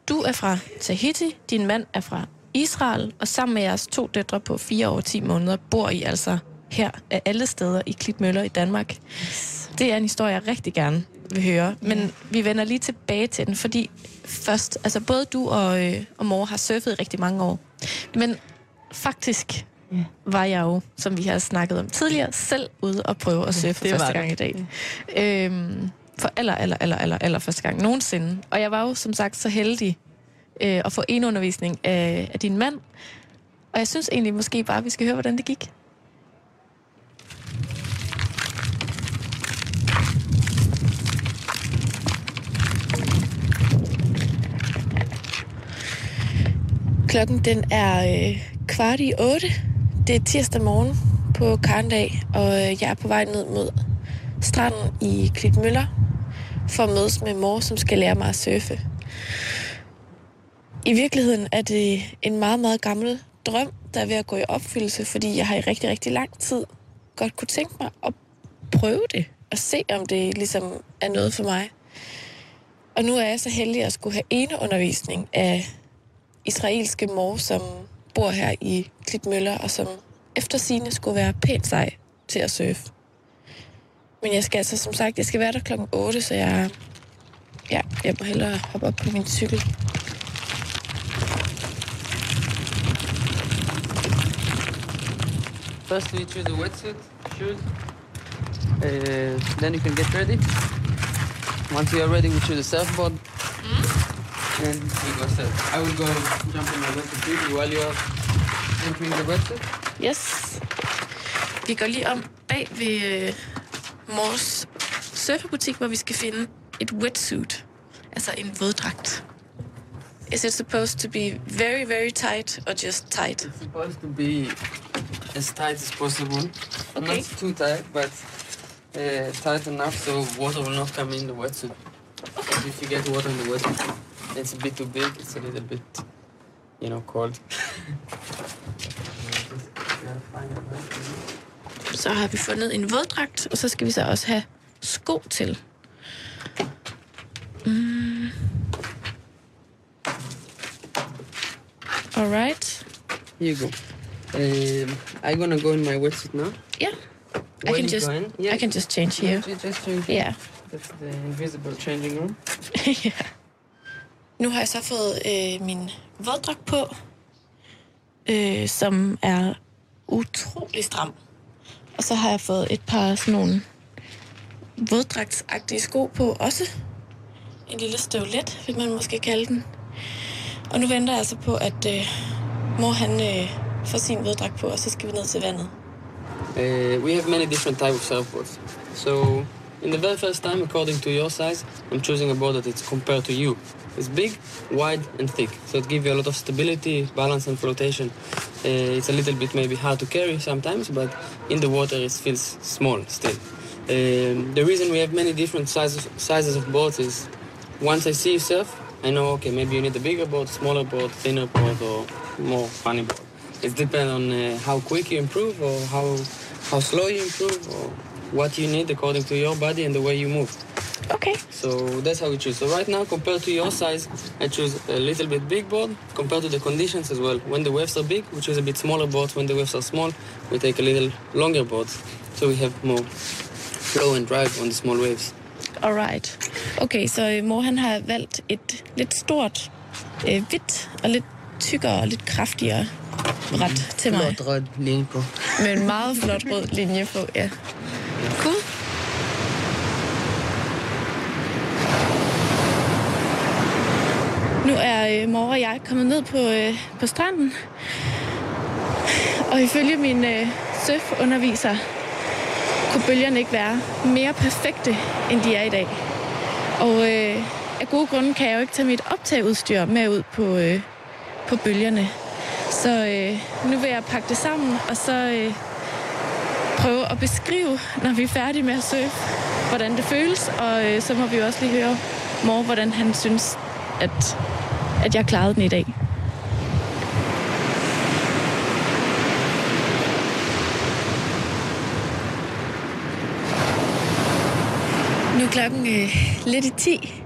du er fra Tahiti, din mand er fra Israel, og sammen med jeres to døtre på 4 år og 10 måneder, bor I altså her af alle steder i Klitmøller i Danmark. Det er en historie, jeg rigtig gerne vil høre, men vi vender lige tilbage til den, fordi først, altså både du og, øh, og mor har surfet i rigtig mange år, men faktisk Ja. var jeg jo, som vi har snakket om tidligere, selv ude og prøve at surfe det var første gang i dag. Øhm, for aller, aller, aller, aller, aller første gang nogensinde. Og jeg var jo som sagt så heldig øh, at få en undervisning af, af din mand. Og jeg synes egentlig måske bare, at vi skal høre, hvordan det gik. Klokken den er øh, kvart i otte. Det er tirsdag morgen på Karndag, og øh, jeg er på vej ned mod stranden i Klitmøller for at mødes med mor, som skal lære mig at surfe. I virkeligheden er det en meget, meget gammel drøm, der er ved at gå i opfyldelse, fordi jeg har i rigtig, rigtig lang tid godt kunne tænke mig at prøve det og se, om det ligesom er noget for mig. Og nu er jeg så heldig at skulle have ene undervisning af israelske mor, som bor her i Klitmøller, og som efter sine skulle være pænt sej til at surfe. Men jeg skal altså, som sagt, jeg skal være der klokken 8, så jeg, ja, jeg må hellere hoppe op på min cykel. First, we choose the wetsuit, shoes. Uh, then you can get ready. Once you are ready, we choose the surfboard. And we go surf. I will go jump in my wetsuit with you while you are entering the wetsuit. Yes. Vi går lige om bag ved øh, Mors surferbutik, hvor vi skal finde et wetsuit. Altså en våddragt. Is it supposed to be very, very tight or just tight? It's supposed to be as tight as possible. Okay. Not too tight, but uh, tight enough so water will not come in the wetsuit. Okay. If you get water in the wetsuit, it's a bit too big. It's a little bit, you know, cold. Så har vi fundet en våddragt, og så skal vi så også have sko til. Mm. Alright. Here you go. Um, I'm gonna go in my wetsuit now. Yeah. I When can just yeah, I can just change here. you just change. Yeah. That's the invisible changing room. ja. Nu har jeg så fået øh, min våddragt på, øh, som er utrolig stram. Og så har jeg fået et par sådan nogle våddragtsagtige sko på også. En lille støvlet, vil man måske kalde den. Og nu venter jeg altså på, at øh, mor han øh, får sin våddragt på, og så skal vi ned til vandet. Uh, we have many different types of surfboards. So in the very first time, according to your size, I'm choosing a board that it's compared to you. It's big, wide, and thick, so it gives you a lot of stability, balance, and flotation. Uh, it's a little bit maybe hard to carry sometimes, but in the water it feels small still. Um, the reason we have many different sizes sizes of boards is once I see yourself, I know okay maybe you need a bigger board, smaller board, thinner board, or more funny board. It depends on uh, how quick you improve or how how slow you improve or what you need according to your body and the way you move. Okay. So that's how we choose. So right now, compared to your size, I choose a little bit big board compared to the conditions as well. When the waves are big, we choose a bit smaller boards. When the waves are small, we take a little longer boards. So we have more flow and drive on the small waves. Alright. Okay, så øh, mor han har valgt et lidt stort, øh, hvidt og lidt tykkere og lidt kraftigere bræt til mig. Mhm. Flot rød linje på. Med en meget flot rød linje på, ja. Cool. Nu er øh, mor og jeg kommet ned på, øh, på stranden. Og ifølge min øh, surfunderviser kunne bølgerne ikke være mere perfekte, end de er i dag. Og øh, af gode grunde kan jeg jo ikke tage mit optageudstyr med ud på, øh, på bølgerne. Så øh, nu vil jeg pakke det sammen, og så øh, prøve at beskrive, når vi er færdige med at surfe, hvordan det føles. Og øh, så må vi jo også lige høre mor, hvordan han synes, at, at jeg klarede den i dag. Nu er klokken øh, lidt i 10,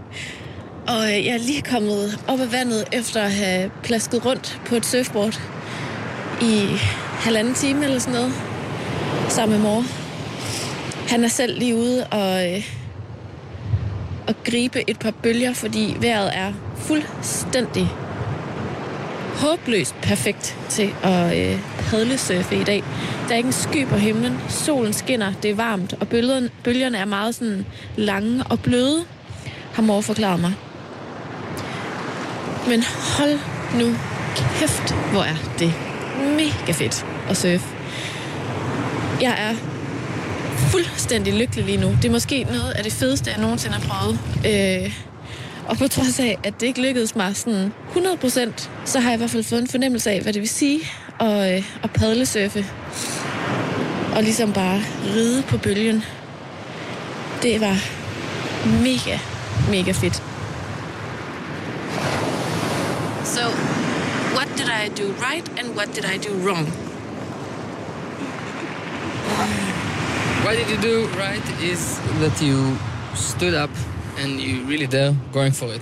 og øh, jeg er lige kommet op af vandet efter at have plasket rundt på et surfboard i halvanden time eller sådan noget, sammen med mor. Han er selv lige ude og, øh, at gribe et par bølger, fordi vejret er fuldstændig håbløst perfekt til at øh, padlesurfe i dag. Der er ikke en sky på himlen, solen skinner, det er varmt, og bølgerne, bølgerne er meget sådan lange og bløde, har mor forklaret mig. Men hold nu kæft, hvor er det mega fedt at surfe. Jeg er fuldstændig lykkelig lige nu. Det er måske noget af det fedeste, jeg nogensinde har prøvet. Øh, og på trods af, at det ikke lykkedes mig sådan 100%, så har jeg i hvert fald fået en fornemmelse af, hvad det vil sige at, øh, at padlesurfe. Og ligesom bare ride på bølgen. Det var mega, mega fedt. So, what did I do right and what did I do wrong? What did you do right is that you stood up and you really there going for it.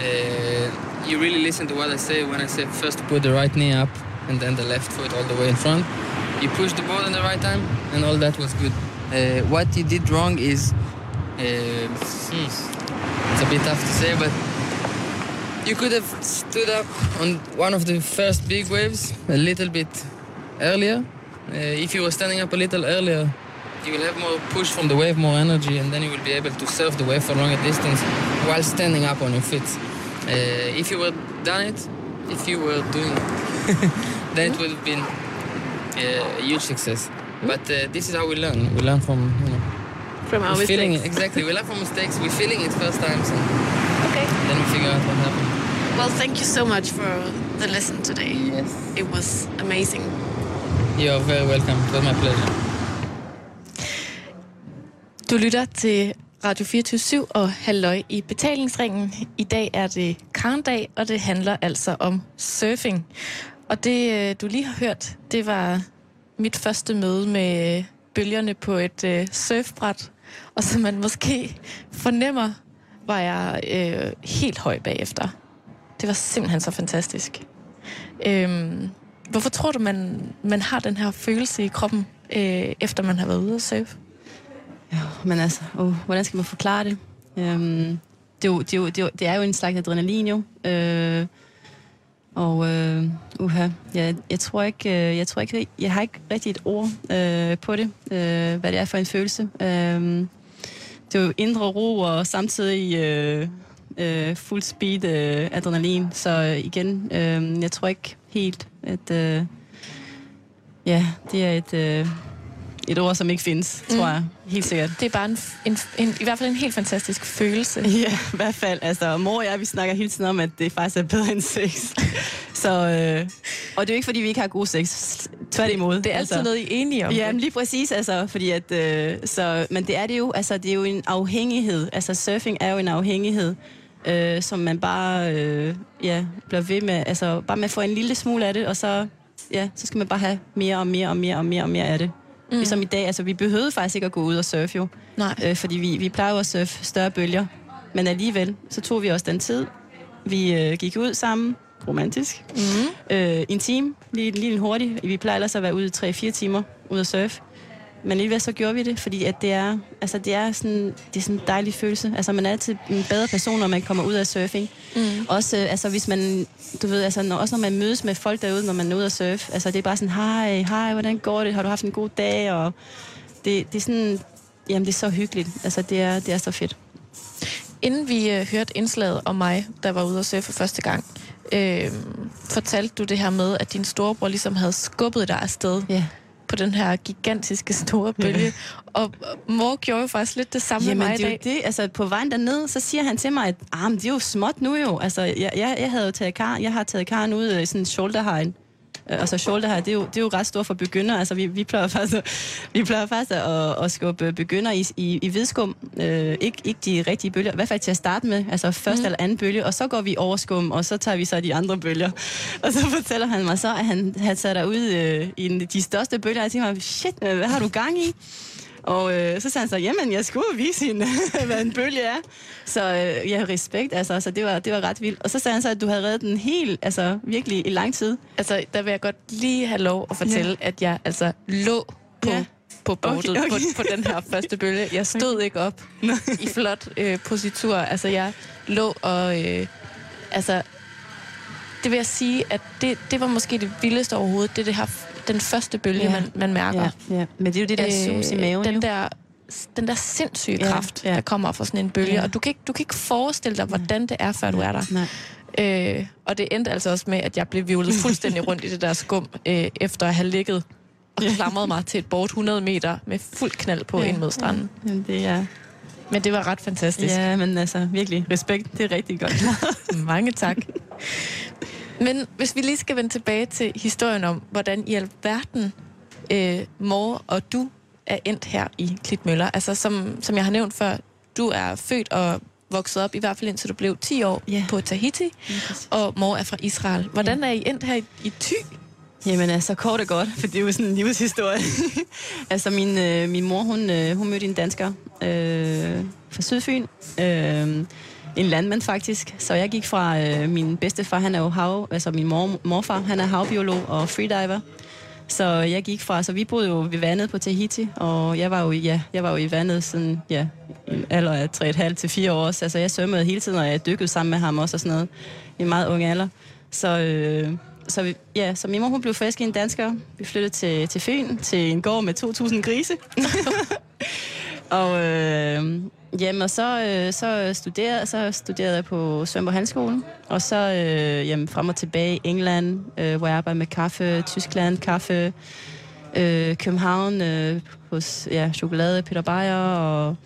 Uh, you really listen to what I say when I say first put the right knee up and then the left foot all the way in front. You push the ball in the right time and all that was good. Uh, what you did wrong is, uh, hmm, it's a bit tough to say, but you could have stood up on one of the first big waves a little bit earlier. Uh, if you were standing up a little earlier, you will have more push from the wave, more energy, and then you will be able to surf the wave for longer distance while standing up on your feet. Uh, if you were done it, if you were doing it, then it would have been uh, a huge success. But uh, this is how we learn. We learn from you know From our feeling mistakes. it exactly. We learn from mistakes. We're feeling it first times, and Okay. then we figure out what happened. Well, thank you so much for the lesson today. Yes, It was amazing. you are very welcome. It was my pleasure. Du lytter til Radio 24 og Halløj i betalingsringen. I dag er det karndag, og det handler altså om surfing. Og det, øh, du lige har hørt, det var mit første møde med bølgerne på et øh, surfbræt. Og som man måske fornemmer, var jeg øh, helt høj bagefter. Det var simpelthen så fantastisk. Øhm, hvorfor tror du, man, man har den her følelse i kroppen, øh, efter man har været ude at surfe? Ja, men altså, oh, hvordan skal man forklare det? Øhm, det, er jo, det, er jo, det, er jo, det er jo en slags adrenalin jo. Øh, og øh, uha, jeg, jeg tror ikke, øh, jeg tror ikke, jeg har ikke rigtig et ord øh, på det, øh, hvad det er for en følelse. Øh, det er jo indre ro og samtidig øh, øh, fuld speed øh, adrenalin. Så øh, igen, øh, jeg tror ikke helt, at øh, ja, det er et, øh, et ord, som ikke findes, tror jeg. Helt sikkert. Det er bare en, en, en, i hvert fald en helt fantastisk følelse. Ja, i hvert fald. Altså, mor og jeg, vi snakker hele tiden om, at det faktisk er bedre end sex. Så, øh, og det er jo ikke, fordi vi ikke har god sex. Tværtimod. Det er altid altså. noget, I er enige om. Ja, men lige præcis, altså, fordi at, øh, så, men det er det jo, altså, det er jo en afhængighed, altså surfing er jo en afhængighed, øh, som man bare, øh, ja, bliver ved med, altså, bare med at få en lille smule af det, og så, ja, så skal man bare have mere og mere og mere og mere og mere af det. Mm. Ligesom i dag, altså, vi behøvede faktisk ikke at gå ud og surfe jo, Nej. øh, fordi vi, vi plejer jo at surfe større bølger, men alligevel, så tog vi også den tid, vi øh, gik ud sammen, romantisk, Mm. øh, en time, lige, lige en hurtig. Vi plejer ellers at være ude i 3-4 timer ude at surfe. Men alligevel så gjorde vi det, fordi at det er, altså det er sådan, det er sådan en dejlig følelse. Altså man er altid en bedre person, når man kommer ud af surfing. Mm. Også, øh, altså hvis man, du ved, altså når, også når man mødes med folk derude, når man er ude at surfe. Altså det er bare sådan, hej, hej, hvordan går det? Har du haft en god dag? Og det, det er sådan, jamen det er så hyggeligt. Altså det er, det er så fedt. Inden vi øh, hørte indslaget om mig, der var ude at surfe første gang, øh, fortalte du det her med, at din storebror ligesom havde skubbet dig afsted Ja. På den her gigantiske store bølge. Og mor gjorde jo faktisk lidt det samme Jamen, med mig det i dag. det. Altså, på vejen derned, så siger han til mig, at ah, men det er jo småt nu jo. Altså, jeg, jeg, jeg havde jo taget kar, jeg har taget karen ud i sådan en shoulder Øh, Altså shoulder high, det er jo, det er jo ret stort for begynder. Altså vi, vi plejer faktisk, at- vi plejer faktisk at, at skubbe begynder i, i, i hvidskum. Øh, ikke, ikke de rigtige bølger, i hvert fald til at starte med. Altså første mm. eller anden bølge, og så går vi over skum, og så tager vi så de andre bølger. Og så fortæller han mig så, at han havde sat dig ud øh, i de største bølger. Jeg tænker mig, shit, hvad har du gang i? Og øh, så sagde han så, jamen, jeg skulle vise hende, hvad en bølge er. Så øh, ja, respekt, altså, så det var, det var ret vildt. Og så sagde han så, at du havde reddet den helt, altså virkelig i lang tid. Altså, der vil jeg godt lige have lov at fortælle, ja. at jeg altså lå på, Ja. på bordet Okay, okay. På, på den her første bølge. Jeg stod ikke op i flot øh, positur. Altså, jeg lå og... Øh, altså, det vil jeg sige, at det, det var måske det vildeste overhovedet. Det er det her, den første bølge, Ja. man, man mærker. Ja, ja. Men det er jo det der sus i maven, den jo. der den der sindssyge Ja, kraft, ja. der kommer fra sådan en bølge. Ja. Og du kan, ikke, du kan ikke forestille dig, hvordan det er, før du er der. Nej. Øh, og det endte altså også med, at jeg blev vivlet fuldstændig rundt i det der skum, øh, efter at have ligget og klamret mig til et bord 100 meter med fuld knald på Ja. ja. ind mod stranden. Jamen, det er, Men det var ret fantastisk. ja, men altså virkelig, respekt, det er rigtig godt. Mange tak. Men hvis vi lige skal vende tilbage til historien om, hvordan i alverden øh, mor og du er endt her i Klitmøller. Altså som, som jeg har nævnt før, du er født og vokset op, i hvert fald indtil du blev 10 år Ja. på Tahiti, og mor er fra Israel. Hvordan er I endt her i, i Thy? Jamen altså, kort og godt, for det er jo sådan en livshistorie. altså, min, øh, min mor, hun, øh, hun mødte en dansker øh, fra Sydfyn. Øh, en landmand faktisk. Så jeg gik fra øh, min bedstefar, han er jo hav, altså min mor, morfar, han er havbiolog og freediver. Så jeg gik fra, så vi boede jo ved vandet på Tahiti, og jeg var jo, ja, jeg var jo i vandet sådan, ja, alder af 3,5 til 4 år. Så altså, jeg svømmede hele tiden, og jeg dykkede sammen med ham også og sådan noget, i en meget ung alder. Så, øh, så, vi, ja, så min mor hun blev frisk i en dansker. Vi flyttede til, til Fyn, til en gård med 2.000 grise. og øh, jamen, og så, øh, så, studerede, så studerede jeg på Svømborg Handelsskolen. Og så øh, jamen, frem og tilbage i England, øh, hvor jeg arbejdede med kaffe, Tyskland, kaffe, øh, København, øh, hos ja, chokolade, Peter Beyer, og,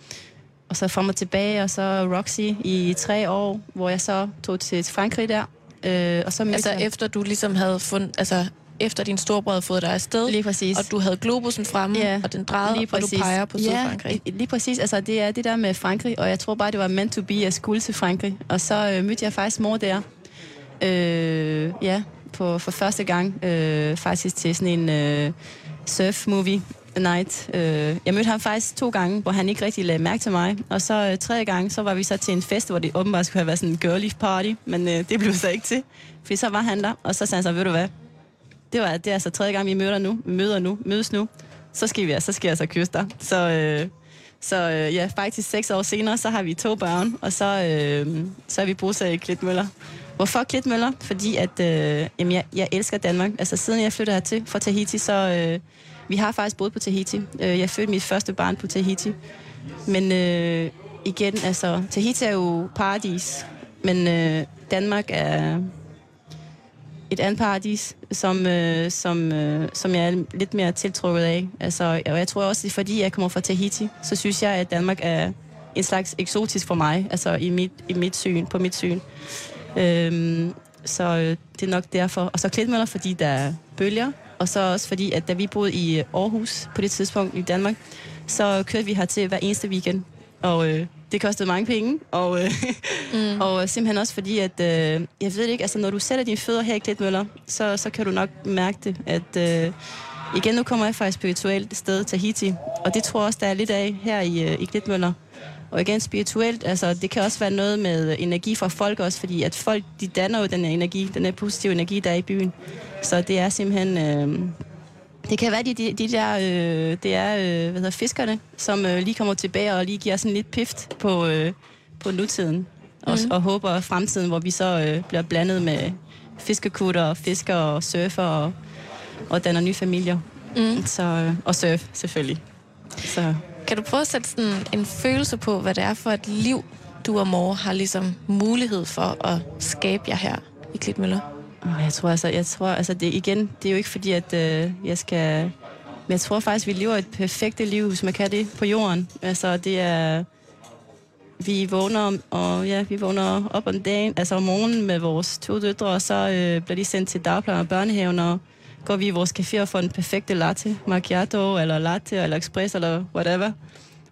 og så frem og tilbage, og så Roxy i tre år, hvor jeg så tog til, Frankrig der. Øh, og så Altså jeg- efter du ligesom havde fundet, altså efter din storebror havde fået dig afsted, Lige præcis. og du havde globusen fremme, Ja, og den drejede, og du peger på Sydfrankrig. Ja, lige præcis. Altså, det er det der med Frankrig, og jeg tror bare, det var meant to be, at jeg skulle til Frankrig. Og så øh, mødte jeg faktisk mor der. Øh, ja, på, for første gang. Øh, faktisk til sådan en øh, surf-movie night. Øh, jeg mødte ham faktisk to gange, hvor han ikke rigtig lagde mærke til mig. Og så øh, tredje gang, så var vi så til en fest, hvor det åbenbart skulle have været sådan en girly party. Men øh, det blev så ikke til. Fordi så var han der, og så sagde han så, ved du hvad, det, var, det er altså tredje gang, vi møder nu, møder nu, mødes nu. Så skal, vi, altså- så skal jeg altså kysse dig. Så, øh, så øh, ja, faktisk seks år senere, så har vi to børn, og så, øh, så er vi bosat i Klitmøller. Hvorfor Klitmøller? Fordi at, øh, jamen, jeg, jeg elsker Danmark. Altså siden jeg flyttede hertil fra Tahiti, så øh, vi har faktisk boet på Tahiti. Øh, jeg fødte mit første barn på Tahiti. Men øh, igen, altså, Tahiti er jo paradis, men øh, Danmark er et andet paradis, som, øh, som, øh, som jeg er lidt mere tiltrukket af. Altså, og jeg tror også, det er fordi, jeg kommer fra Tahiti, så synes jeg, at Danmark er en slags eksotisk for mig, altså i mit, i mit syn, på mit syn. Øhm, så øh, det er nok derfor. Og så Klitmøller, fordi der er bølger, og så også fordi, at da vi boede i øh, Aarhus på det tidspunkt i Danmark, så kørte vi her til hver eneste weekend. Og øh, det kostede mange penge, og, øh, mm. og simpelthen også fordi, at øh, jeg ved ikke, altså når du sætter dine fødder her i Klitmøller, så, så kan du nok mærke det, at øh, igen, nu kommer jeg fra et spirituelt sted, Tahiti, og det tror jeg også, der er lidt af her i, øh, i Klitmøller. Og igen, spirituelt, altså det kan også være noget med energi fra folk også, fordi at folk, de danner jo den energi, den er positive energi, der er i byen. Så det er simpelthen... Øh, det kan være, de, de, de der, øh, det er, øh, hvad hedder, fiskerne, som øh, lige kommer tilbage og lige giver sådan lidt pift på, øh, på nutiden. Og, mm. og håber fremtiden, hvor vi så øh, bliver blandet med fiskekutter og fisker og surfer og, og danner nye familier. Mm. Så, øh, og surf, selvfølgelig. Så. Kan du prøve at sætte sådan en følelse på, hvad det er for et liv, du og mor har ligesom mulighed for at skabe jer her i Klitmøller? Jeg tror altså, jeg tror, altså det, igen, det er jo ikke fordi, at øh, jeg skal... Men jeg tror faktisk, vi lever et perfekt liv, hvis man kan det, på jorden. Altså, det er... Vi vågner, og ja, vi vågner op om dagen, altså om morgenen med vores to døtre, og så øh, bliver de sendt til dagplejen og børnehaven, og går vi i vores café og får en perfekte latte, macchiato, eller latte, eller express, eller whatever.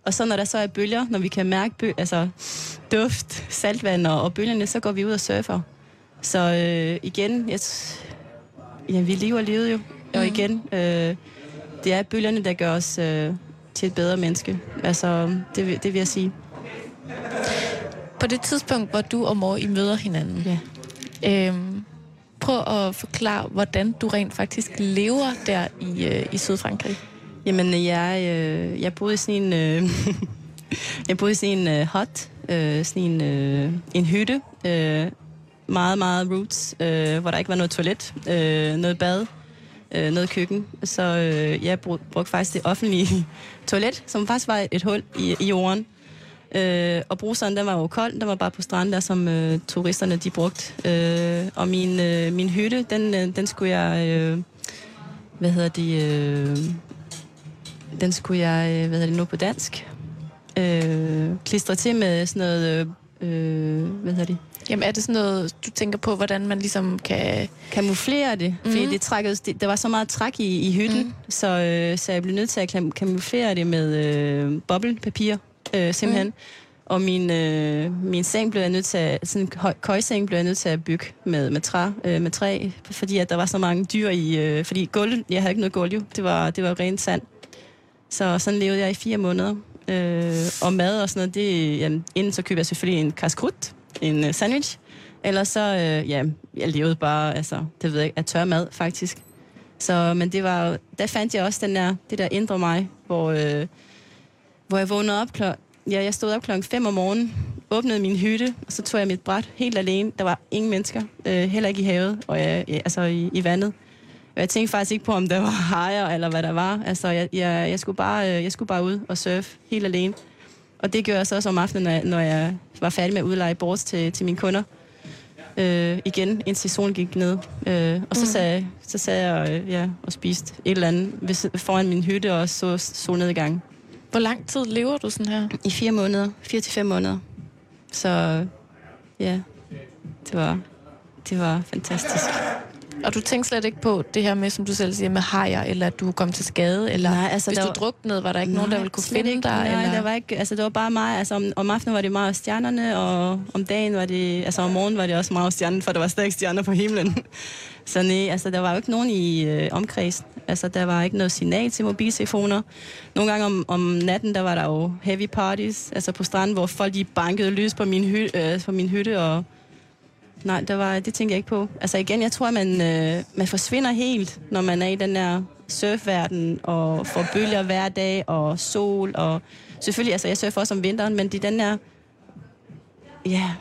Og så når der så er bølger, når vi kan mærke bø- altså, duft, saltvand og, og bølgerne, så går vi ud og surfer. Så øh, igen, jeg, ja, vi lever livet jo. Mm. Og mhm. igen, øh, det er bølgerne, der gør os øh, til et bedre menneske. Altså, det, det vil jeg sige. På det tidspunkt, hvor du og mor I møder hinanden, ja. øhm, prøv at forklare, hvordan du rent faktisk lever der i, øh, i Sydfrankrig. Jamen, jeg, øh, jeg boede i sådan en... Øh, jeg boede i sådan en øh, hut, øh, sådan en, øh, en hytte, øh, meget, meget roots, øh, hvor der ikke var noget toilet, øh, noget bad, øh, noget køkken. Så øh, jeg brug, brugte faktisk det offentlige toilet, som faktisk var et hul i, i jorden. Øh, og bruseren, den var jo kold, den var bare på stranden der, som øh, turisterne de brugte. Øh, og min, øh, min hytte, den, øh, den skulle jeg, øh, hvad hedder det, øh, den skulle jeg, øh, hvad hedder det nu på dansk, øh, klistre til med sådan noget, øh, øh hvad hedder det, Jamen er det sådan noget, du tænker på, hvordan man ligesom kan... Kamuflere det, mm. fordi det trækkede, det, der var så meget træk i, i hytten, mm. så, øh, så jeg blev nødt til at kamuflere det med øh, bobbelpapir, øh, simpelthen. Mm. Og min, øh, min seng blev jeg nødt til at, sådan en køjseng blev jeg nødt til at bygge med, med, træ, øh, med træ, fordi at der var så mange dyr i, øh, fordi gulv, jeg havde ikke noget gulv det var, det var rent sand. Så sådan levede jeg i fire måneder. Øh, og mad og sådan noget, det, jamen, inden så købte jeg selvfølgelig en kaskrut, en øh, sandwich. Eller så, øh, ja, jeg levede bare, altså, det ved jeg ikke, af tør mad, faktisk. Så, men det var der fandt jeg også den der, det der indre mig, hvor, øh, hvor jeg vågnede op kl- ja, jeg stod op klokken 5 om morgenen, åbnede min hytte, og så tog jeg mit bræt helt alene. Der var ingen mennesker, øh, heller ikke i havet, og jeg, ja, altså i, i vandet. Og jeg tænkte faktisk ikke på, om der var hajer, eller hvad der var. Altså, jeg, jeg, jeg, skulle bare, øh, jeg skulle bare ud og surfe helt alene. Og det gjorde jeg så også om aftenen, når jeg, når jeg var færdig med at udleje boards til, til mine kunder. Øh, igen, indtil solen gik ned. Øh, og så, mm. sagde, så sad jeg øh, ja, og spiste et eller andet ved, foran min hytte og så solnedgang. Hvor lang tid lever du sådan her? I fire måneder. Fire til fem måneder. Så ja, det var, det var fantastisk. Og du tænkte slet ikke på det her med, som du selv siger, med hajer, eller at du kom til skade, eller nej, altså, hvis du var... druknede, var der ikke nej, nogen, der ville kunne finde ikke, dig? Nej, eller? der var ikke, altså det var bare mig, altså om, om aftenen var det meget stjernerne, og om dagen var det, altså om morgenen var det også meget stjerner, for der var stadig stjerner på himlen. Så nej, altså der var jo ikke nogen i øh, omkredsen. Altså der var ikke noget signal til mobiltelefoner. Nogle gange om, om natten, der var der jo heavy parties, altså på stranden, hvor folk de bankede lys på min, hy, øh, på min hytte, og Nej, det, var, det tænker jeg ikke på. Altså igen, jeg tror, at man, øh, man forsvinder helt, når man er i den der surfverden, og får bølger hver dag, og sol, og selvfølgelig, altså jeg surfer også om vinteren, men det er den der, ja,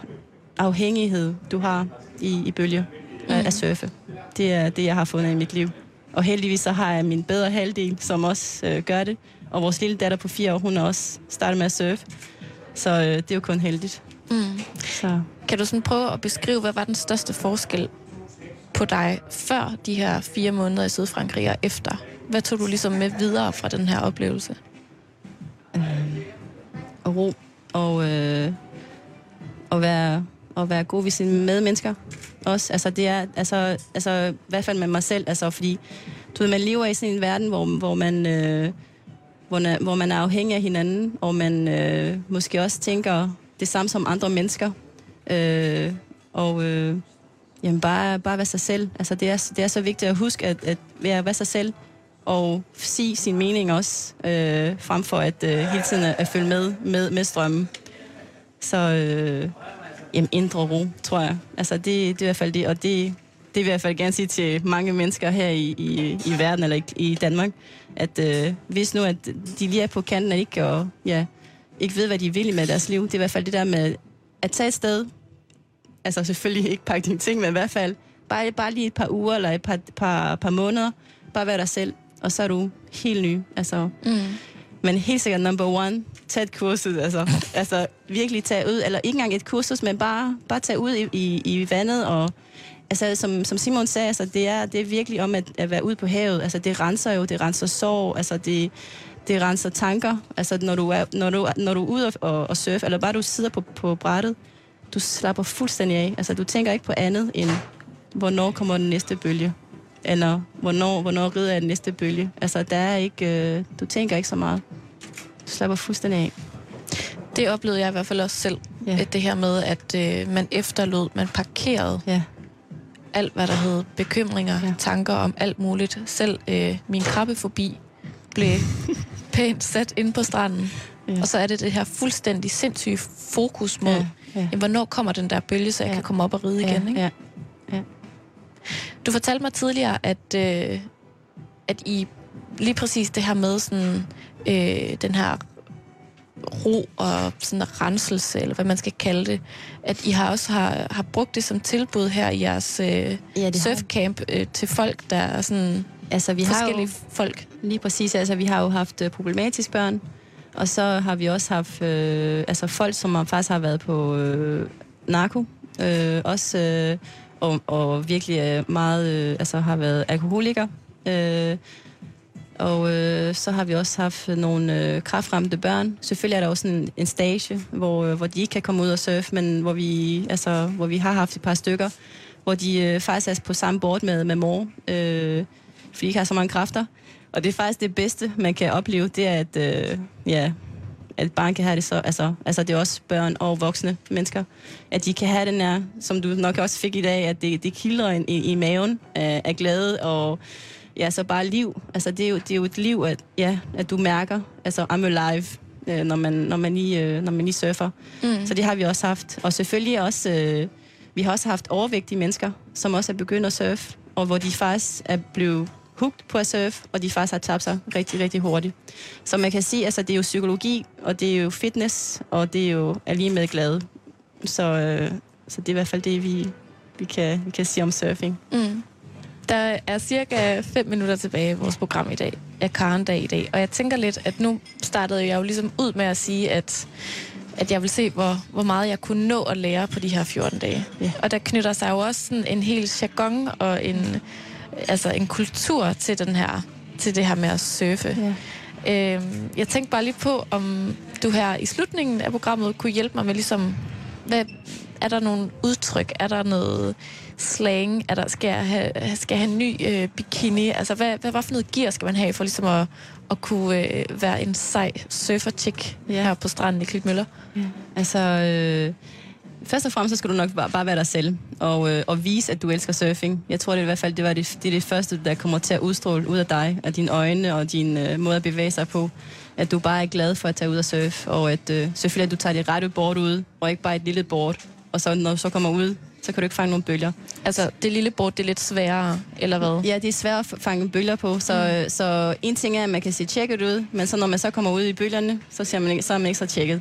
afhængighed, du har i, i bølger mm. at surfe. Det er det, jeg har fundet i mit liv. Og heldigvis så har jeg min bedre halvdel, som også øh, gør det. Og vores lille datter på fire år, hun har også startet med at surfe. Så øh, det er jo kun heldigt. Mm. Så. Kan du sådan prøve at beskrive, hvad var den største forskel på dig før de her fire måneder i Sydfrankrig og efter? Hvad tog du ligesom med videre fra den her oplevelse? og ro og, øh, og, være, og være god ved sine medmennesker også. Altså, det er, altså, altså, i hvert fald med mig selv, altså, fordi du ved, man lever i sådan en verden, hvor, hvor man... Øh, hvor, hvor man er afhængig af hinanden, og man øh, måske også tænker det samme som andre mennesker. Øh, og øh, jamen bare, bare være sig selv. Altså, det, er, det er så vigtigt at huske at, at være, være sig selv, og sige sin mening også, øh, frem for at øh, hele tiden at, at følge med, med, med strømmen. Så øh, jamen, indre ro, tror jeg. Altså, det, det er i hvert fald det, og det, det vil jeg i hvert fald gerne sige til mange mennesker her i, i, i verden, eller i, i Danmark, at øh, hvis nu, at de lige er på kanten, af ikke, og, ja, ikke ved, hvad de vil med deres liv, det er i hvert fald det der med at tage et sted, altså selvfølgelig ikke pakke dine ting, men i hvert fald bare, bare lige et par uger, eller et par, par, par måneder, bare være dig selv, og så er du helt ny. Altså, mm. Men helt sikkert number one, tag et kursus, altså, altså virkelig tage ud, eller ikke engang et kursus, men bare, bare tage ud i, i, i vandet, og altså, som, som Simon sagde, altså, det, er, det er virkelig om at, at være ude på havet, altså det renser jo, det renser sorg, altså det, det renser tanker, altså når du er, når du, når du er ude og, og surfe, eller bare du sidder på, på brættet, du slapper fuldstændig af, altså du tænker ikke på andet end, hvornår kommer den næste bølge, eller hvornår, hvornår rider jeg den næste bølge, altså der er ikke, øh, du tænker ikke så meget, du slapper fuldstændig af. Det oplevede jeg i hvert fald også selv. Ja. Det her med, at øh, man efterlod, man parkerede Ja, alt, hvad der hed bekymringer, ja. Ja. tanker om alt muligt. Selv øh, min krabbefobi blev pænt sat ind på stranden. Ja. Ja. Og så er det det her fuldstændig sindssyge fokus mod, ja. ja, ja. Jamen, hvornår kommer den der bølge, så jeg ja. Ja. kan komme op og ride igen. Ikke? Ja, Du fortalte mig tidligere, at, øh, at I lige præcis det her med sådan, øh, den her ro og sådan renselse, eller hvad man skal kalde det, at I har også har, har brugt det som tilbud her i jeres øh, Ja, surfcamp øh, til folk, der er sådan Altså, vi har forskellige jo, folk. lige præcis, altså vi har jo haft øh, problematiske børn, og så har vi også haft øh, altså folk, som har, faktisk har været på øh, narko, øh, også, øh, og, og virkelig øh, meget, øh, altså har været alkoholiker. Øh, og øh, så har vi også haft nogle øh, kraftramte børn. Selvfølgelig er der også en, en stage, hvor, øh, hvor de ikke kan komme ud og surfe, men hvor vi, altså, hvor vi har haft et par stykker, hvor de øh, faktisk er på samme board med, med mor, øh, fordi de ikke har så mange kræfter. Og det er faktisk det bedste, man kan opleve, det er, at, øh, ja, at et barn kan have det så, altså, altså det er også børn og voksne mennesker, at de kan have den her, som du nok også fik i dag, at det, det kildrer i, i maven af, af glæde og ja, så bare liv. Altså det er jo, det er jo et liv, at, ja, at du mærker, altså I'm alive, øh, når, man, når, man lige, øh, når man lige surfer. Mm. Så det har vi også haft. Og selvfølgelig også, øh, vi har også haft overvægtige mennesker, som også er begyndt at surfe, og hvor de faktisk er blevet hooked på at surfe, og de faktisk har tabt sig rigtig, rigtig hurtigt. Så man kan sige, altså det er jo psykologi, og det er jo fitness, og det er jo er lige med glade. Så, øh, så det er i hvert fald det, vi, vi, kan, vi kan sige om surfing. Mm. Der er cirka 5 minutter tilbage i vores program i dag, af Karen-dag i dag. Og jeg tænker lidt, at nu startede jeg jo ligesom ud med at sige, at, at jeg vil se, hvor, hvor meget jeg kunne nå at lære på de her 14 dage. Ja. Og der knytter sig jo også sådan en hel jargon og en, altså en kultur til, den her, til det her med at surfe. Ja. Øhm, jeg tænkte bare lige på, om du her i slutningen af programmet kunne hjælpe mig med ligesom, hvad, er der nogle udtryk? Er der noget slang? Er der, skal, jeg have, skal jeg have en ny øh, bikini? Altså, hvad, hvad, hvad for noget gear skal man have for ligesom at, at kunne øh, være en sej surfer-chick ja. Ja. her på stranden i Klitmøller? Altså, øh, først og fremmest så skal du nok bare, bare være dig selv, og, øh, og vise, at du elsker surfing. Jeg tror det er i hvert fald, det, var det, det er det første, der kommer til at udstråle ud af dig, af dine øjne og din øh, måde at bevæge sig på. At du bare er glad for at tage ud og surfe, og at øh, selvfølgelig, at du tager det rette board ud, og ikke bare et lille board. Og så når du så kommer ud, så kan du ikke fange nogle bølger. Altså, det lille bord, det er lidt sværere, eller hvad? Ja, det er svært at fange bølger på, så, mm. så en ting er, at man kan se tjekket ud, men så når man så kommer ud i bølgerne, så, ser man ikke, så er man ikke så tjekket.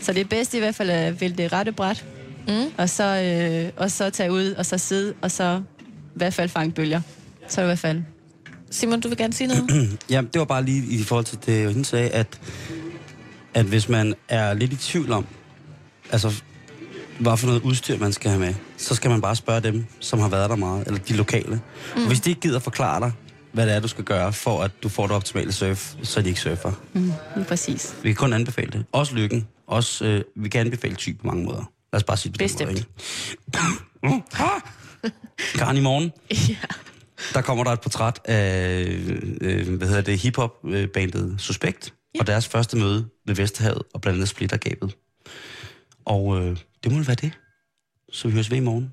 Så det bedste i hvert fald er at vælge det rette bræt, Mm. og så, øh, og så tage ud, og så sidde, og så i hvert fald fange bølger. Så er det i hvert fald. Simon, du vil gerne sige noget? Ja, det var bare lige i forhold til det, hende sagde, at, at hvis man er lidt i tvivl om, altså hvad for noget udstyr man skal have med, så skal man bare spørge dem, som har været der meget, eller de lokale. Mm. Og hvis de ikke gider forklare dig, hvad det er, du skal gøre, for at du får det optimale surf, så de ikke surfer. Mm, præcis. Vi kan kun anbefale det. Også lykken. Også, øh, vi kan anbefale type på mange måder. Lad os bare sige det på Bestemt. den måde. Karen, i morgen, ja. der kommer der et portræt af, øh, øh hvad hedder det, hiphop-bandet Suspekt, ja. og deres første møde med Vesterhavet og blandt andet Splittergabet. Og øh, det må være det. Så vi høres ved i morgen.